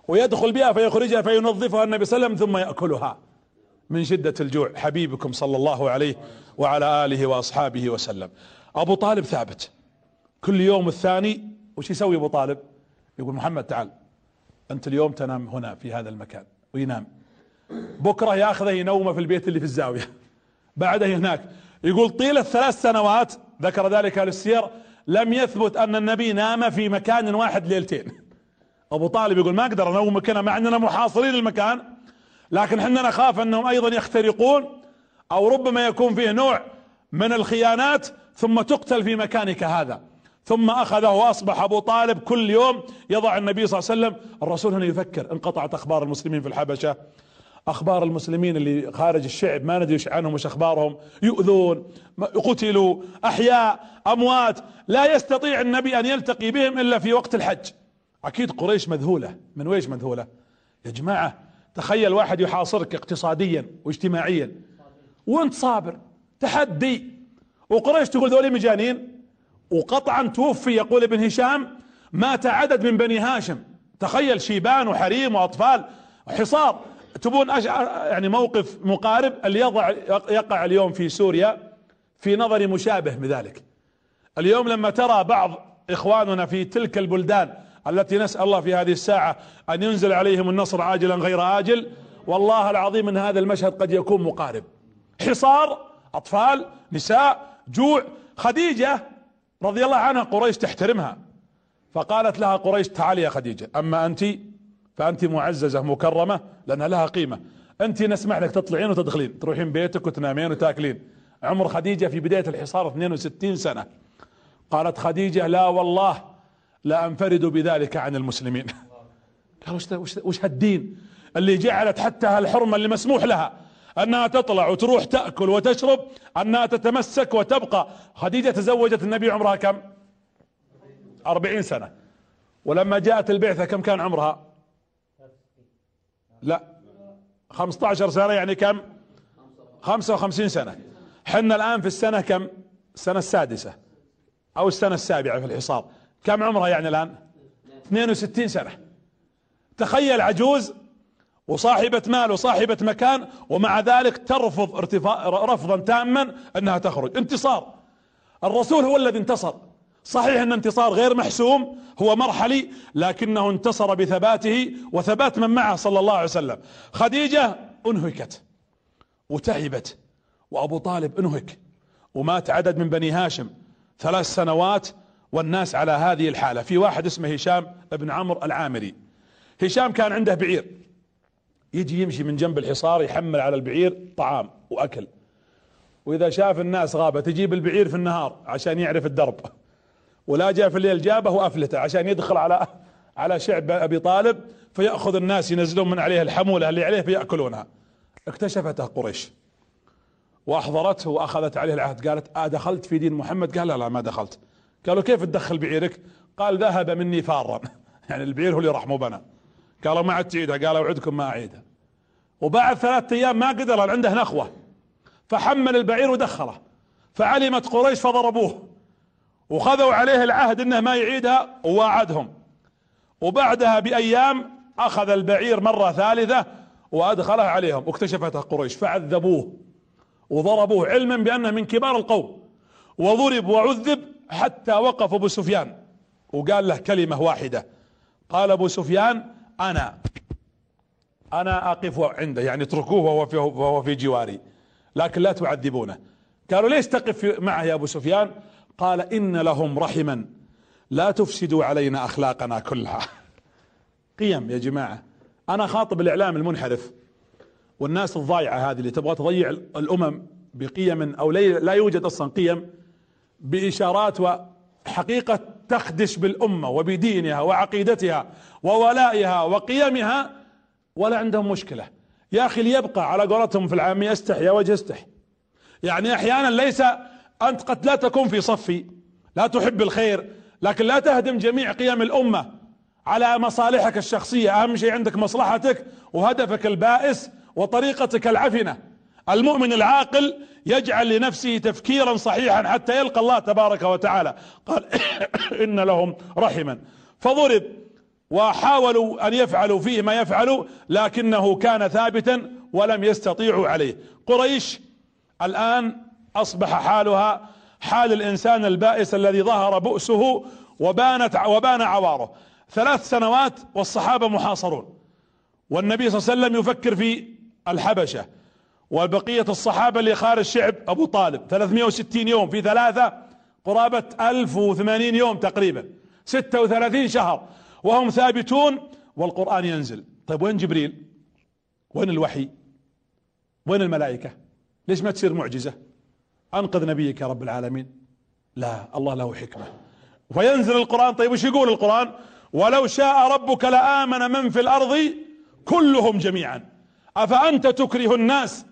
ويدخل بها فيخرجها فينظفها النبي صلى الله عليه وسلم ثم يأكلها. من شدة الجوع حبيبكم صلى الله عليه وعلى آله وأصحابه وسلم. أبو طالب ثابت. كل يوم الثاني وش يسوي أبو طالب؟ يقول محمد تعال. أنت اليوم تنام هنا في هذا المكان وينام. بكرة ياخذه ينومه في البيت اللي في الزاوية. بعده هناك. يقول طيلة ثلاث سنوات ذكر ذلك السير لم يثبت أن النبي نام في مكان واحد ليلتين. أبو طالب يقول ما أقدر انومك هنا مع أننا محاصرين المكان لكن حنا نخاف أنهم أيضا يخترقون أو ربما يكون فيه نوع من الخيانات ثم تقتل في مكانك هذا. ثم أخذه وأصبح أبو طالب كل يوم يضع النبي صلى الله عليه وسلم الرسول هنا يفكر انقطعت أخبار المسلمين في الحبشة. أخبار المسلمين اللي خارج الشعب ما ندري إيش عنهم وش أخبارهم. يؤذون قتلوا أحياء أموات. لا يستطيع النبي أن يلتقي بهم إلا في وقت الحج. أكيد قريش مذهولة. من ويش مذهولة؟ يا جماعة تخيل واحد يحاصرك اقتصاديا واجتماعيا. وأنت صابر تحدي. وقريش تقول ذولي مجانين؟ وقطعا توفي يقول ابن هشام مات عدد من بني هاشم. تخيل شيبان وحريم وأطفال. حصار. تبون أش... يعني موقف مقارب اللي يضع يقع اليوم في سوريا في نظري مشابه بذلك اليوم لما ترى بعض إخواننا في تلك البلدان التي نسأل الله في هذه الساعة أن ينزل عليهم النصر عاجلا غير آجل والله العظيم إن هذا المشهد قد يكون مقارب. حصار أطفال نساء جوع. خديجة رضي الله عنها قريش تحترمها فقالت لها قريش تعالي يا خديجة أما أنت؟ فأنت معززة مكرمة لأنها لها قيمة. أنت نسمح لك تطلعين وتدخلين. تروحين بيتك وتنامين وتاكلين. عمر خديجة في بداية الحصار 62 سنة. قالت خديجة لا والله لا أنفرد بذلك عن المسلمين. *laughs* قال وش, وش هالدين؟ اللي جعلت حتى هالحرمة اللي مسموح لها. أنها تطلع وتروح تأكل وتشرب أنها تتمسك وتبقى. خديجة تزوجت النبي عمرها كم؟ أربعين سنة. ولما جاءت البعثة كم كان عمرها؟ لا. خمسة عشر سنة يعني كم؟ خمسة وخمسين سنة. حنا الآن في السنة كم؟ السنة السادسة أو السنة السابعة في الحصار كم عمرها يعني الآن؟ 62 سنة. تخيل عجوز وصاحبة مال وصاحبة مكان ومع ذلك ترفض ارتفاع رفضا تاما أنها تخرج. انتصار. الرسول هو الذي انتصر. صحيح إن انتصار غير محسوم هو مرحلي لكنه انتصر بثباته وثبات من معه صلى الله عليه وسلم. خديجة أنهكت وتعبت وأبو طالب أنهك ومات عدد من بني هاشم ثلاث سنوات والناس على هذه الحالة. في واحد اسمه هشام ابن عمرو العامري. هشام كان عنده بعير. يجي يمشي من جنب الحصار يحمل على البعير طعام وأكل. وإذا شاف الناس غابة تجيب البعير في النهار عشان يعرف الدرب. ولا جاء في الليل جابه وأفلته عشان يدخل على على شعب أبي طالب فيأخذ الناس ينزلون من عليه الحمولة اللي عليه فيأكلونها. اكتشفته قريش. وأحضرته وأخذت عليه العهد. قالت آه دخلت في دين محمد؟ قال لا لا ما دخلت. قالوا كيف تدخل بعيرك؟ قال ذهب مني فارا. *laughs* يعني البعير هو اللي راح مو بنا. قالوا ما عاد تعيدها. قال أوعدكم ما أعيدها. وبعد ثلاثة أيام ما قدر عنده نخوة. فحمل البعير ودخله. فعلمت قريش فضربوه. وخذوا عليه العهد إنه ما يعيدها وواعدهم. وبعدها بأيام أخذ البعير مرة ثالثة وأدخلها عليهم. واكتشفتها قريش فعذبوه وضربوه علما بأنه من كبار القوم. وضرب وعذب حتى وقف أبو سفيان. وقال له كلمة واحدة. قال أبو سفيان أنا أنا أقف عنده يعني اتركوه وهو في, وهو في جواري لكن لا تعذبونه. قالوا ليش تقف معه يا أبو سفيان؟ قال إن لهم رحما. لا تفسدوا علينا أخلاقنا كلها. *laughs* قيم يا جماعة. أنا خاطب الإعلام المنحرف. والناس الضايعة هذه اللي تبغى تضيع الأمم بقيم أو لا يوجد أصلا قيم بإشارات وحقيقة تخدش بالأمة وبدينها وعقيدتها وولائها وقيمها ولا عندهم مشكلة. يا أخي ليبقى على قولتهم في العامية استح يا وجه استح يعني أحيانا ليس أنت قد لا تكون في صفي لا تحب الخير لكن لا تهدم جميع قيم الأمة على مصالحك الشخصية. أهم شيء عندك مصلحتك وهدفك البائس وطريقتك العفنة. المؤمن العاقل يجعل لنفسه تفكيرا صحيحا حتى يلقى الله تبارك وتعالى. قال *coughs* إن لهم رحما. فضرب وحاولوا أن يفعلوا فيه ما يفعلوا لكنه كان ثابتا ولم يستطيعوا عليه. قريش الآن أصبح حالها حال الإنسان البائس الذي ظهر بؤسه وبانت وبان عواره. ثلاث سنوات والصحابة محاصرون. والنبي صلى الله عليه وسلم يفكر في الحبشة وبقية الصحابة اللي خارج الشعب أبو طالب. 360 يوم. في ثلاثة قرابة 1080 يوم تقريبا. 36 شهر. وهم ثابتون والقرآن ينزل. طيب وين جبريل؟ وين الوحي؟ وين الملائكة؟ ليش ما تصير معجزة؟ أنقذ نبيك يا رب العالمين. لا الله له حكمة. فينزل القرآن. طيب وش يقول القرآن؟ ولو شاء ربك لآمن من في الأرض كلهم جميعا. أفأنت تكره الناس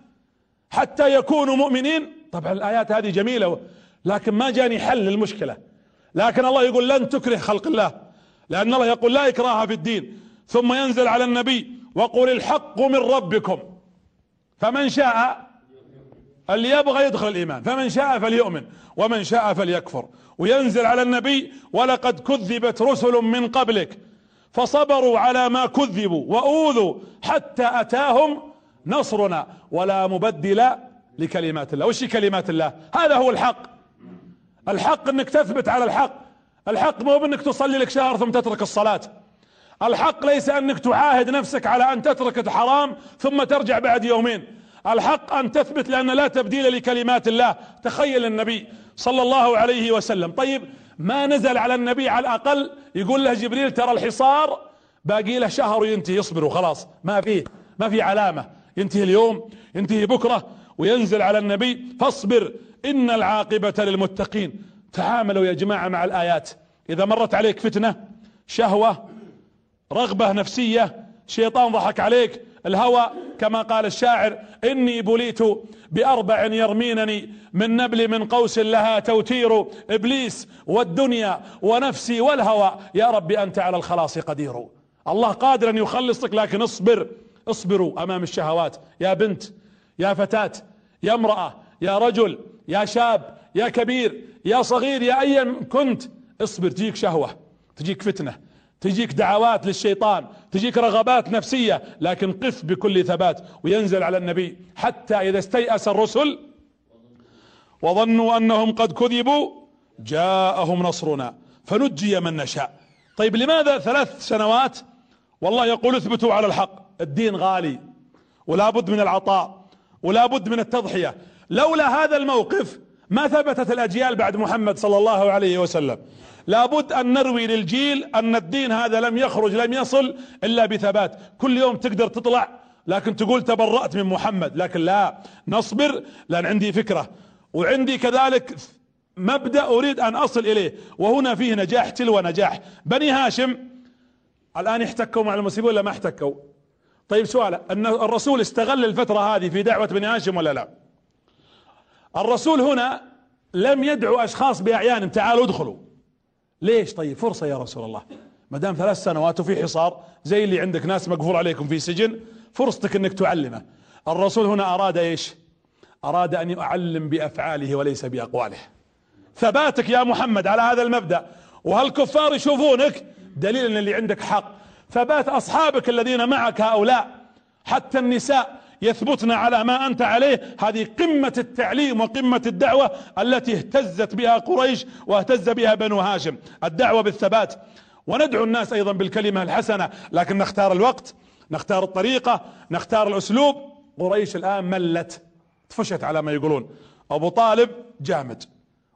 حتى يكونوا مؤمنين؟ طبعا الآيات هذه جميلة لكن ما جاني حل للمشكلة. لكن الله يقول لن تكره خلق الله لأن الله يقول لا إكراه في الدين. ثم ينزل على النبي وقل الحق من ربكم. فمن شاء اللي يبغى يدخل الإيمان. فمن شاء فليؤمن ومن شاء فليكفر. وينزل على النبي ولقد كذبت رسل من قبلك فصبروا على ما كذبوا وأوذوا حتى أتاهم نصرنا. ولا مبدل لكلمات الله. وش كلمات الله؟ هذا هو الحق. الحق إنك تثبت على الحق. الحق مو بإنك تصلي لك شهر ثم تترك الصلاة. الحق ليس إنك تعاهد نفسك على أن تترك الحرام ثم ترجع بعد يومين. الحق أن تثبت لأن لا تبديل لكلمات الله. تخيل النبي صلى الله عليه وسلم. طيب ما نزل على النبي على الأقل يقول له جبريل ترى الحصار؟ باقي له شهر وينتهي يصبر وخلاص ما فيه ما في علامة. ينتهي اليوم ينتهي بكرة وينزل على النبي. فاصبر إن العاقبة للمتقين. تعاملوا يا جماعة مع الآيات. إذا مرت عليك فتنة شهوة رغبة نفسية شيطان ضحك عليك الهوى كما قال الشاعر إني بليت بأربع يرمينني من نبل من قوس لها توتير إبليس والدنيا ونفسي والهوى. يا رب أنت على الخلاص قدير. الله قادر أن يخلصك لكن اصبر اصبروا أمام الشهوات. يا بنت يا فتاة يا امرأة يا رجل يا شاب يا كبير يا صغير يا ايا كنت اصبر تجيك شهوة تجيك فتنة. تجيك دعوات للشيطان تجيك رغبات نفسية لكن قف بكل ثبات وينزل على النبي حتى إذا استيأس الرسل وظنوا أنهم قد كذبوا جاءهم نصرنا فنجي من نشاء. طيب لماذا ثلاث سنوات؟ والله يقول اثبتوا على الحق الدين غالي ولا بد من العطاء ولا بد من التضحية. لولا هذا الموقف ما ثبتت الأجيال بعد محمد صلى الله عليه وسلم. لابد أن نروي للجيل أن الدين هذا لم يخرج لم يصل إلا بثبات. كل يوم تقدر تطلع لكن تقول تبرأت من محمد. لكن لا نصبر لأن عندي فكرة. وعندي كذلك مبدأ أريد أن أصل إليه. وهنا فيه نجاح تلو نجاح. بني هاشم الآن احتكوا مع المسلمين ولا ما احتكوا؟ طيب سؤال أن الرسول استغل الفترة هذه في دعوة بني هاشم ولا لا؟ الرسول هنا لم يدعو أشخاص بأعيان تعالوا ادخلوا. ليش؟ طيب فرصة يا رسول الله. ما دام ثلاث سنوات وفي حصار زي اللي عندك ناس مقفول عليكم في سجن فرصتك إنك تعلمه. الرسول هنا أراد إيش؟ أراد أن يعلم بأفعاله وليس بأقواله. ثباتك يا محمد على هذا المبدأ. وهالكفار يشوفونك؟ دليل ان اللي عندك حق. ثبات أصحابك الذين معك هؤلاء حتى النساء. يثبتن على ما أنت عليه. هذه قمة التعليم وقمة الدعوة التي اهتزت بها قريش واهتز بها بنو هاشم. الدعوة بالثبات. وندعو الناس أيضا بالكلمة الحسنة لكن نختار الوقت نختار الطريقة نختار الأسلوب. قريش الآن ملت تفشت على ما يقولون. أبو طالب جامد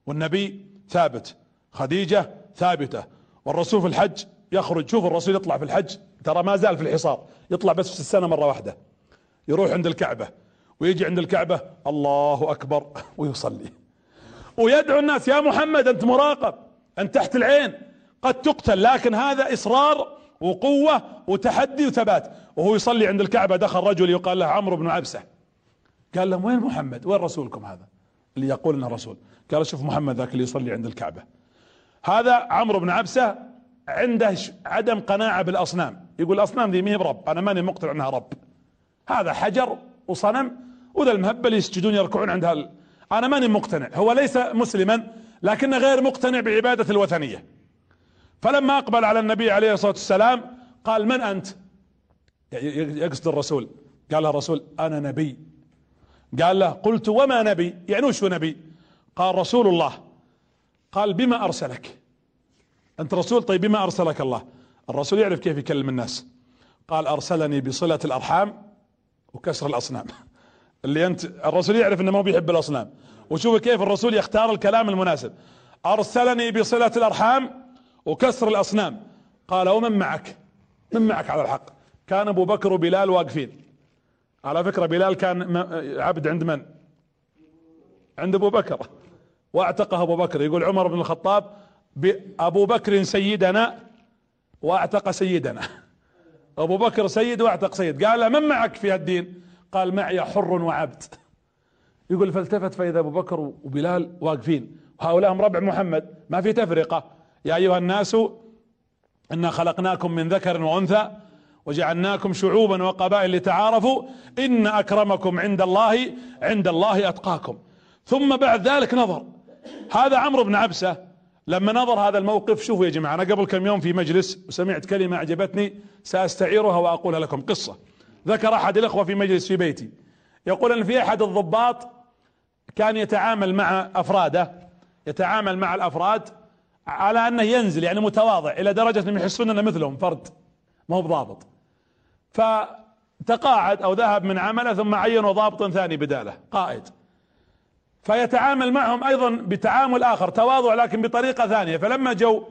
والنبي ثابت خديجة ثابتة والرسول في الحج يخرج. شوف الرسول يطلع في الحج ترى ما زال في الحصار يطلع بس في السنة مرة واحدة. يروح عند الكعبة ويجي عند الكعبة الله أكبر *laughs* ويصلي. ويدعو الناس يا محمد أنت مراقب أنت تحت العين قد تقتل لكن هذا إصرار وقوة وتحدي وثبات. وهو يصلي عند الكعبة دخل رجل يقال له عمرو بن عبسة. قال لهم وين محمد؟ وين رسولكم هذا؟ اللي يقول إنه رسول. قال شوف محمد ذاك اللي يصلي عند الكعبة. هذا عمرو بن عبسة عنده عدم قناعة بالأصنام. يقول الاصنام ذي مهي برب أنا ماني مقتنع إنها رب. هذا حجر وصنم وذا المهبل يسجدون يركعون عند هال أنا ماني مقتنع هو ليس مسلما لكنه غير مقتنع بعبادة الوثنية. فلما أقبل على النبي عليه الصلاة والسلام قال من أنت؟ يقصد الرسول. قال له الرسول أنا نبي. قال له قلت وما نبي؟ يعني وش نبي؟ قال رسول الله. قال بما أرسلك. أنت رسول؟ طيب بما أرسلك الله؟ الرسول يعرف كيف يكلم الناس. قال أرسلني بصلة الأرحام وكسر الأصنام. اللي انت الرسول يعرف إنه ما بيحب الأصنام. وشوف كيف الرسول يختار الكلام المناسب. أرسلني بصلة الأرحام وكسر الأصنام. قال ومن معك؟ من معك على الحق. كان أبو بكر وبلال واقفين. على فكرة بلال كان عبد عند من؟ عند أبو بكر. واعتقه أبو بكر. يقول عمر بن الخطاب أبو بكر سيدنا واعتق سيدنا. أبو بكر سيد واعتق سيد. قال من معك في الدين قال معي حر وعبد. يقول فالتفت فإذا أبو بكر وبلال واقفين. وهؤلاء هم ربع محمد. ما في تفرقة. يا أيها الناس إنا خلقناكم من ذكر وأنثى وجعلناكم شعوبا وقبائل لتعارفوا. إن أكرمكم عند الله عند الله أتقاكم. ثم بعد ذلك نظر. هذا عمرو بن عبسة لما نظر هذا الموقف شوفوا يا جماعة أنا قبل كم يوم في مجلس وسمعت كلمة أعجبتني سأستعيرها وأقولها لكم قصة. ذكر أحد الإخوة في مجلس في بيتي يقول إن في أحد الضباط كان يتعامل مع أفراده يتعامل مع الأفراد على أنه ينزل يعني متواضع إلى درجة أنهم يحسون إنه مثلهم فرد ما هو بضابط. فتقاعد أو ذهب من عمله ثم عينوا ضابط ثاني بدالة قائد. فيتعامل معهم أيضا بتعامل آخر تواضع لكن بطريقة ثانية. فلما جو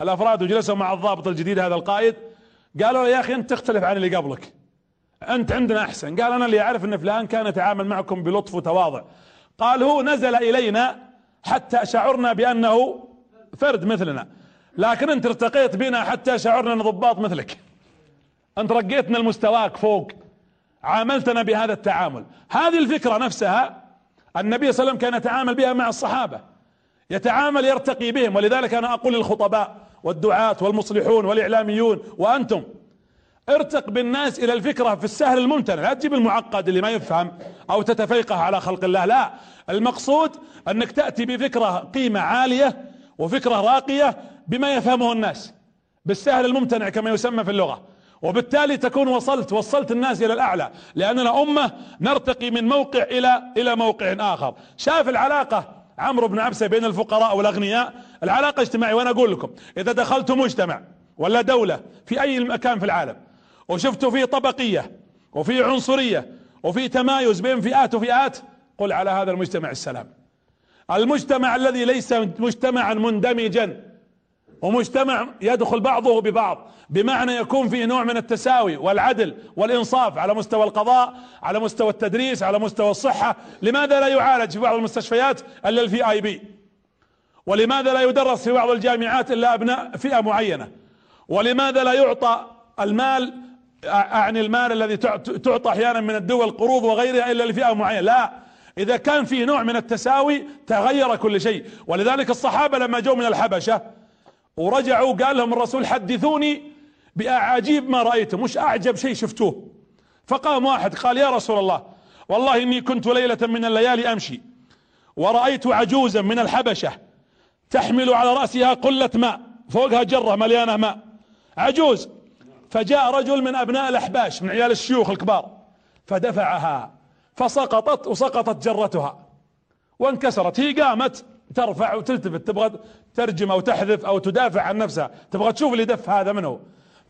الأفراد وجلسوا مع الضابط الجديد هذا القائد قالوا يا أخي أنت تختلف عن اللي قبلك. أنت عندنا أحسن. قال أنا اللي أعرف إن فلان كان يتعامل معكم بلطف وتواضع. قال هو نزل إلينا حتى شعرنا بأنه فرد مثلنا. لكن أنت ارتقيت بنا حتى شعرنا ان ضباط مثلك. أنت رقيتنا لمستواك فوق. عاملتنا بهذا التعامل. هذه الفكرة نفسها النبي صلى الله عليه وسلم كان يتعامل بها مع الصحابة يتعامل يرتقي بهم ولذلك أنا أقول للخطباء والدعاة والمصلحون والإعلاميون وأنتم ارتق بالناس إلى الفكرة في السهل الممتنع لا تجيب المعقد اللي ما يفهم أو تتفيقه على خلق الله لا المقصود أنك تأتي بفكرة قيمة عالية وفكرة راقية بما يفهمه الناس بالسهل الممتنع كما يسمى في اللغة. وبالتالي تكون وصلت وصلت الناس إلى الأعلى لأننا أمة نرتقي من موقع إلى إلى موقع آخر. شاف العلاقة عمرو بن عبسة بين الفقراء والأغنياء؟ العلاقة اجتماعية. وأنا أقول لكم إذا دخلت مجتمع ولا دولة في أي مكان في العالم وشفتوا فيه طبقية وفي عنصرية وفي تمايز بين فئات وفئات قل على هذا المجتمع السلام. المجتمع الذي ليس مجتمعا مندمجا ومجتمع يدخل بعضه ببعض بمعنى يكون فيه نوع من التساوي والعدل والإنصاف على مستوى القضاء على مستوى التدريس على مستوى الصحة. لماذا لا يعالج في بعض المستشفيات إلا ال VIP ولماذا لا يدرس في بعض الجامعات إلا أبناء فئة معينة؟ ولماذا لا يعطى المال أعني المال الذي تعطى أحيانا من الدول قروض وغيرها إلا لفئة معينة؟ لا. إذا كان فيه نوع من التساوي تغير كل شيء. ولذلك الصحابة لما جو من الحبشة ورجعوا قال لهم الرسول حدثوني بأعاجيب ما رأيتم مش أعجب شيء شفتوه. فقام واحد قال يا رسول الله والله إني كنت ليلة من الليالي أمشي ورأيت عجوزا من الحبشة تحمل على رأسها قلة ماء فوقها جرة مليانة ماء. عجوز. فجاء رجل من أبناء الأحباش من عيال الشيوخ الكبار فدفعها فسقطت وسقطت جرتها وانكسرت. هي قامت ترفع وتلتفت تبغى ترجم أو تحذف أو تدافع عن نفسها تبغى تشوف اللي دف هذا منه.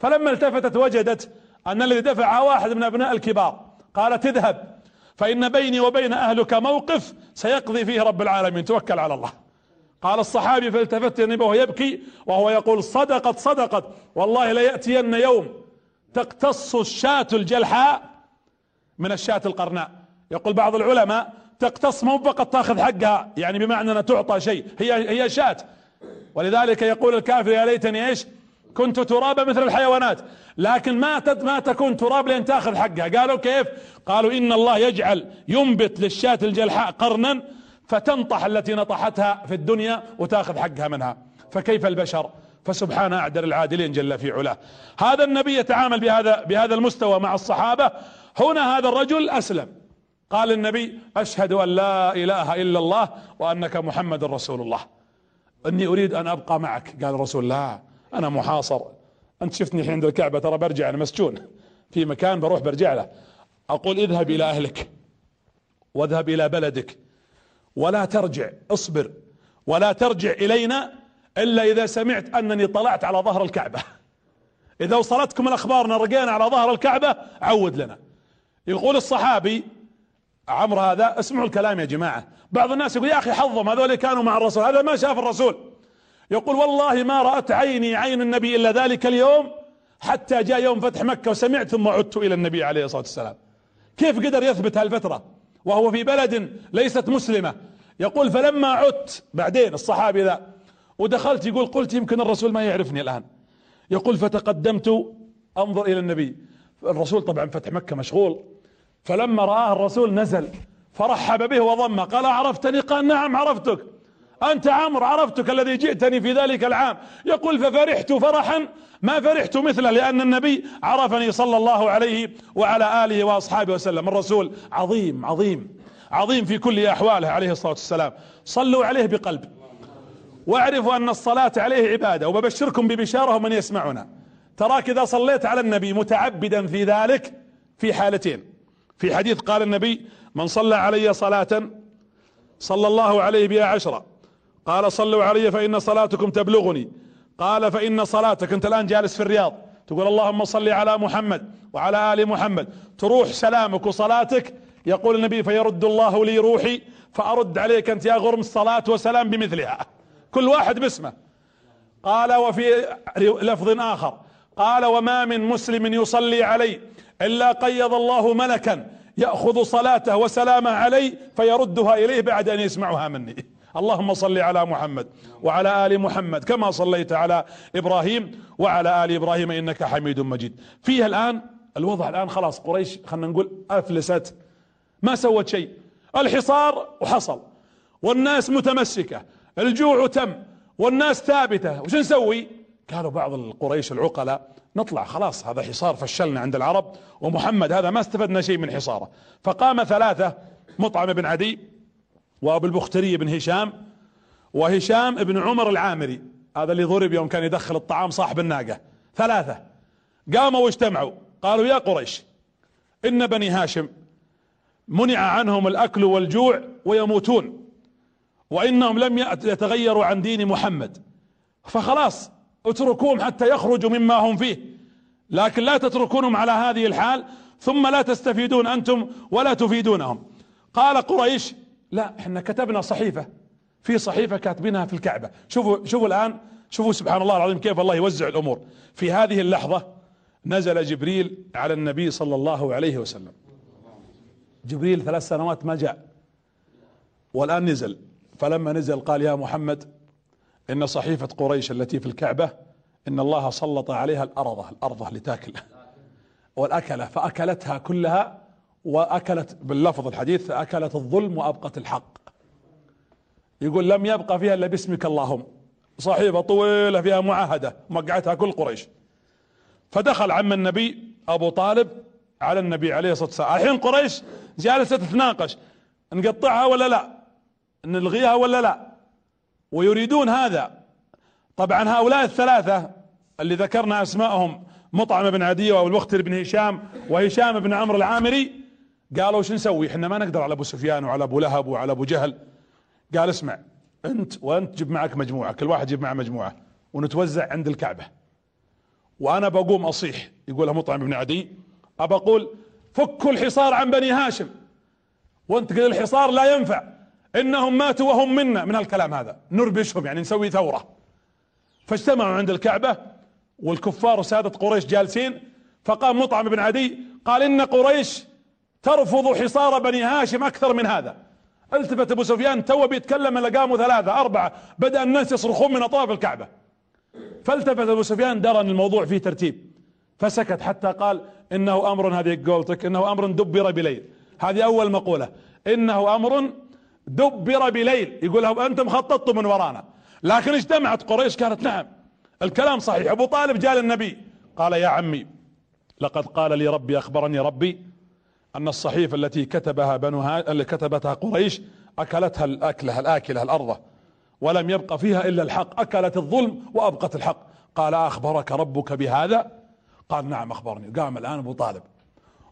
فلما التفتت وجدت أن الذي دفعها واحد من أبناء الكبار قالت اذهب فإن بيني وبين أهلك موقف سيقضي فيه رب العالمين توكل على الله. قال الصحابي فالتفت النبي وهو يبكي وهو يقول صدقت صدقت والله ليأتين يوم تقتص الشاة الجلحاء من الشاة القرناء. يقول بعض العلماء تقتص مو فقط تاخذ حقها يعني بمعنى أنها تعطى شيء هي هي شاة. ولذلك يقول الكافر يا ليتني إيش؟ كنت ترابا مثل الحيوانات. لكن ما ما تكون تراب لين تاخذ حقها. قالوا كيف؟ قالوا إن الله يجعل ينبت للشاة الجلحاء قرنا فتنطح التي نطحتها في الدنيا وتاخذ حقها منها. فكيف البشر؟ فسبحان أعدل العادلين جل في علاه. هذا النبي يتعامل بهذا بهذا المستوى مع الصحابة. هنا هذا الرجل أسلم. قال النبي أشهد أن لا إله إلا الله وأنك محمد رسول الله. إني أريد أن أبقى معك. قال الرسول لا أنا محاصر. أنت شفتني الحين عند الكعبة ترى برجع أنا مسجون. في مكان بروح برجع له. أقول اذهب إلى أهلك واذهب إلى بلدك. ولا ترجع. اصبر. ولا ترجع إلينا إلا إذا سمعت أنني طلعت على ظهر الكعبة. إذا وصلتكم الأخبار أن رقينا على ظهر الكعبة عود لنا. يقول الصحابي عمرو هذا اسمعوا الكلام يا جماعة. بعض الناس يقول يا أخي حظهم هذول كانوا مع الرسول هذا ما شاف الرسول. يقول والله ما رأت عيني عين النبي إلا ذلك اليوم حتى جاء يوم فتح مكة وسمعت ثم عدت إلى النبي عليه الصلاة والسلام. كيف قدر يثبت هالفترة؟ وهو في بلد ليست مسلمة. يقول فلما عدت بعدين الصحابي ذا ودخلت يقول قلت يمكن الرسول ما يعرفني الآن. يقول فتقدمت أنظر إلى النبي. الرسول طبعا فتح مكة مشغول. فلما رآه الرسول نزل فرحب به وضمه قال عرفتني؟ قال نعم عرفتك. أنت عمرو عرفتك الذي جئتني في ذلك العام. يقول ففرحت فرحا ما فرحت مثله لأن النبي عرفني صلى الله عليه وعلى آله وأصحابه وسلم. الرسول عظيم عظيم عظيم في كل أحواله عليه الصلاة والسلام. صلوا عليه بقلب واعرفوا أن الصلاة عليه عبادة وببشركم ببشارة من يسمعنا. تراك إذا صليت على النبي متعبدا في ذلك في حالتين. في حديث قال النبي من صلى علي صلاة صلى الله عليه بها عشرة. قال صلوا علي فإن صلاتكم تبلغني. قال فإن صلاتك. أنت الآن جالس في الرياض. تقول اللهم صل على محمد وعلى آل محمد. تروح سلامك وصلاتك. يقول النبي فيرد الله لي روحي فأرد عليك أنت يا غرم الصلاة وسلام بمثلها. كل واحد باسمه. قال وفي لفظ آخر. قال وما من مسلم يصلي علي إلا قيض الله ملكا يأخذ صلاته وسلامه علي فيردها إليه بعد أن يسمعها مني. اللهم صل على محمد وعلى آل محمد كما صليت على إبراهيم وعلى آل إبراهيم إنك حميد مجيد. فيها الآن الوضع الآن خلاص قريش خلنا نقول أفلست. ما سوت شيء؟ الحصار وحصل والناس متمسكة الجوع تم والناس ثابتة. وش نسوي؟ قالوا بعض القريش العقلاء نطلع خلاص هذا حصار فشلنا عند العرب ومحمد هذا ما استفدنا شيء من حصاره. فقام ثلاثة مطعم بن عدي وأبو البختري بن هشام وهشام بن عمر العامري هذا اللي ضرب يوم كان يدخل الطعام صاحب الناقة. ثلاثة قاموا واجتمعوا قالوا يا قريش إن بني هاشم منع عنهم الأكل والجوع ويموتون وإنهم لم يتغيروا عن دين محمد. فخلاص اتركوهم حتى يخرجوا مما هم فيه. لكن لا تتركونهم على هذه الحال ثم لا تستفيدون أنتم ولا تفيدونهم. قال قريش لا إحنا كتبنا صحيفة. في صحيفة كاتبينها في الكعبة. شوفوا شوفوا الآن شوفوا سبحان الله العظيم كيف الله يوزع الأمور. في هذه اللحظة نزل جبريل على النبي صلى الله عليه وسلم. جبريل ثلاث سنوات ما جاء والآن نزل. فلما نزل قال يا محمد إن صحيفة قريش التي في الكعبة إن الله سلط عليها الارضة الارضة لتأكل. والاكلة فأكلتها كلها وأكلت باللفظ الحديث اكلت الظلم وأبقت الحق. يقول لم يبقى فيها إلا باسمك اللهم. صحيفة طويلة فيها معاهدة مقعتها كل قريش. فدخل عم النبي أبو طالب على النبي عليه الصلاة والسلام. الحين قريش جالسة تتناقش نقطعها ولا لا؟ نلغيها ولا لا؟ ويريدون هذا. طبعا هؤلاء الثلاثة اللي ذكرنا اسمائهم مطعم بن عدي وابو البختر بن هشام وهشام بن عمرو العامري قالوا وش نسوي؟ إحنا ما نقدر على أبو سفيان وعلى أبو لهب وعلى أبو جهل. قال اسمع أنت وأنت جيب معك مجموعة كل واحد يجيب معه مجموعة ونتوزع عند الكعبة. وأنا بقوم أصيح يقولها مطعم بن عدي ابى أقول فكوا الحصار عن بني هاشم. وأنت قل الحصار لا ينفع. إنهم ماتوا وهم منا. من الكلام هذا. نربشهم يعني نسوي ثورة. فاجتمعوا عند الكعبة والكفار وسادة قريش جالسين. فقام مطعم بن عدي قال إن قريش ترفض حصار بني هاشم أكثر من هذا. التفت أبو سفيان تو بيتكلم إلا قاموا ثلاثة أربعة. بدأ الناس يصرخون من أطراف الكعبة. فالتفت أبو سفيان درى ان الموضوع فيه ترتيب. فسكت حتى قال إنه أمر هذه قولتك إنه أمر دبر بليل. هذه أول مقولة. إنه أمر دبر بليل. يقول أنتم خططتوا من ورانا. لكن اجتمعت قريش قالت نعم. الكلام صحيح. أبو طالب جاء للنبي. قال يا عمي لقد قال لي ربي أخبرني ربي أن الصحيفة التي كتبها بنو اللي كتبتها قريش أكلتها الأكلة الأكلة الارضة ولم يبق فيها إلا الحق. أكلت الظلم وأبقت الحق. قال أخبرك ربك بهذا؟ قال نعم أخبرني. قام الآن أبو طالب.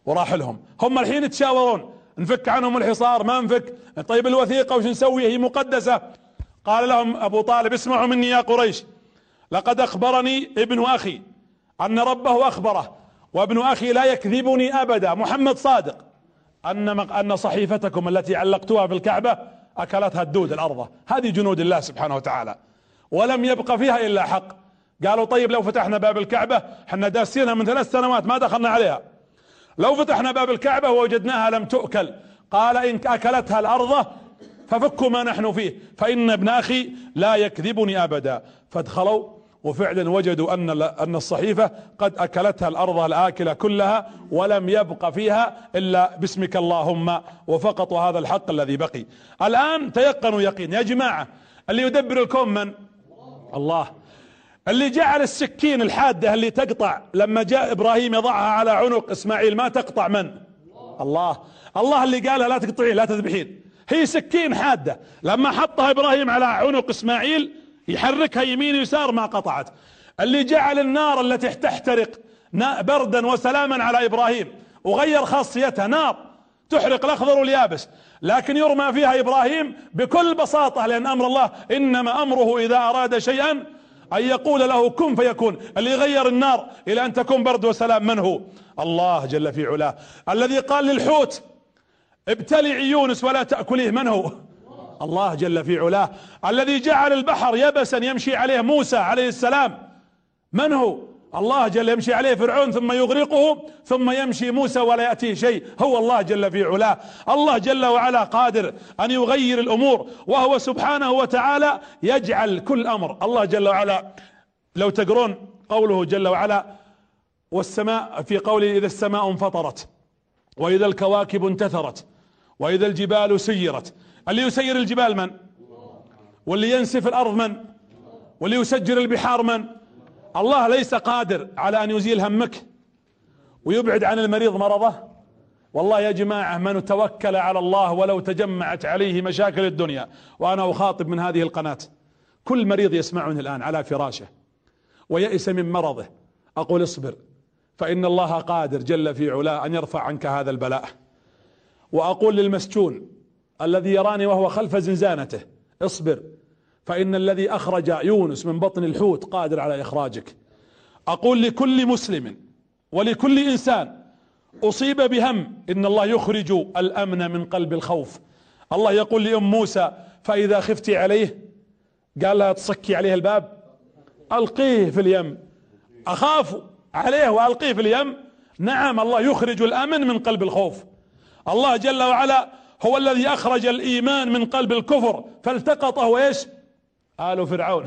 وراح لهم. هم الحين يتشاورون. نفك عنهم الحصار ما نفك. طيب الوثيقة وش نسوي؟ هي مقدسة. قال لهم أبو طالب اسمعوا مني يا قريش. لقد أخبرني ابن أخي أن ربه أخبره وابن أخي لا يكذبني أبدا محمد صادق. أن أن صحيفتكم التي علقتوها في الكعبة أكلتها الدود الأرض هذه جنود الله سبحانه وتعالى. ولم يبق فيها إلا حق. قالوا طيب لو فتحنا باب الكعبة إحنا داسينها من ثلاث سنوات ما دخلنا عليها. لو فتحنا باب الكعبة ووجدناها لم تؤكل. قال إن أكلتها الأرض ففكوا ما نحن فيه. فإن ابن أخي لا يكذبني أبدا. فادخلوا وفعلا وجدوا أن أن الصحيفة قد أكلتها الأرض الآكلة كلها ولم يبق فيها إلا باسمك اللهم. وفقط هذا الحق الذي بقي. الآن تيقنوا يقين. يا جماعة اللي يدبر الكون من؟ الله. اللي جعل السكين الحادة اللي تقطع لما جاء إبراهيم يضعها على عنق إسماعيل ما تقطع من؟ الله. الله اللي قالها لا تقطعين لا تذبحين. هي سكين حادة. لما حطها إبراهيم على عنق إسماعيل يحركها يمين يسار ما قطعت. اللي جعل النار التي تحترق بردا وسلاما على إبراهيم وغير خاصيتها نار تحرق الأخضر واليابس. لكن يرمى فيها إبراهيم بكل بساطة لأن أمر الله إنما أمره إذا أراد شيئا أن يقول له كن فيكون اللي يغير النار إلى أن تكون برد وسلام من هو؟ الله جل في علاه. الذي قال للحوت ابتلعي يونس ولا تأكليه من هو؟ الله جل في علاه. الذي جعل البحر يبسا يمشي عليه موسى عليه السلام من هو؟ الله جل يمشي عليه فرعون ثم يغرقه ثم يمشي موسى ولا يأتيه شيء. هو الله جل في علاه. الله جل وعلا قادر أن يغير الأمور وهو سبحانه وتعالى يجعل كل أمر. الله جل وعلا لو تقرون قوله جل وعلا والسماء في قوله إذا السماء انفطرت وإذا الكواكب انتثرت وإذا الجبال سيرت. اللي يسير الجبال من؟ واللي ينسف الأرض من؟ واللي يسجر البحار من؟ الله ليس قادر على أن يزيل همك ويبعد عن المريض مرضه. والله يا جماعة من توكل على الله ولو تجمعت عليه مشاكل الدنيا. وأنا أخاطب من هذه القناة. كل مريض يسمعني الآن على فراشه ويئس من مرضه. أقول اصبر فإن الله قادر جل في علاه أن يرفع عنك هذا البلاء. وأقول للمسجون الذي يراني وهو خلف زنزانته اصبر فإن الذي أخرج يونس من بطن الحوت قادر على إخراجك. أقول لكل مسلم ولكل إنسان أصيب بهم إن الله يخرج الأمن من قلب الخوف. الله يقول لأم موسى فإذا خفت عليه؟ قال لها تصكي عليه الباب. ألقيه في اليم. أخاف عليه وألقيه في اليم. نعم الله يخرج الأمن من قلب الخوف. الله جل وعلا هو الذي أخرج الإيمان من قلب الكفر فالتقطه إيش؟ آل فرعون.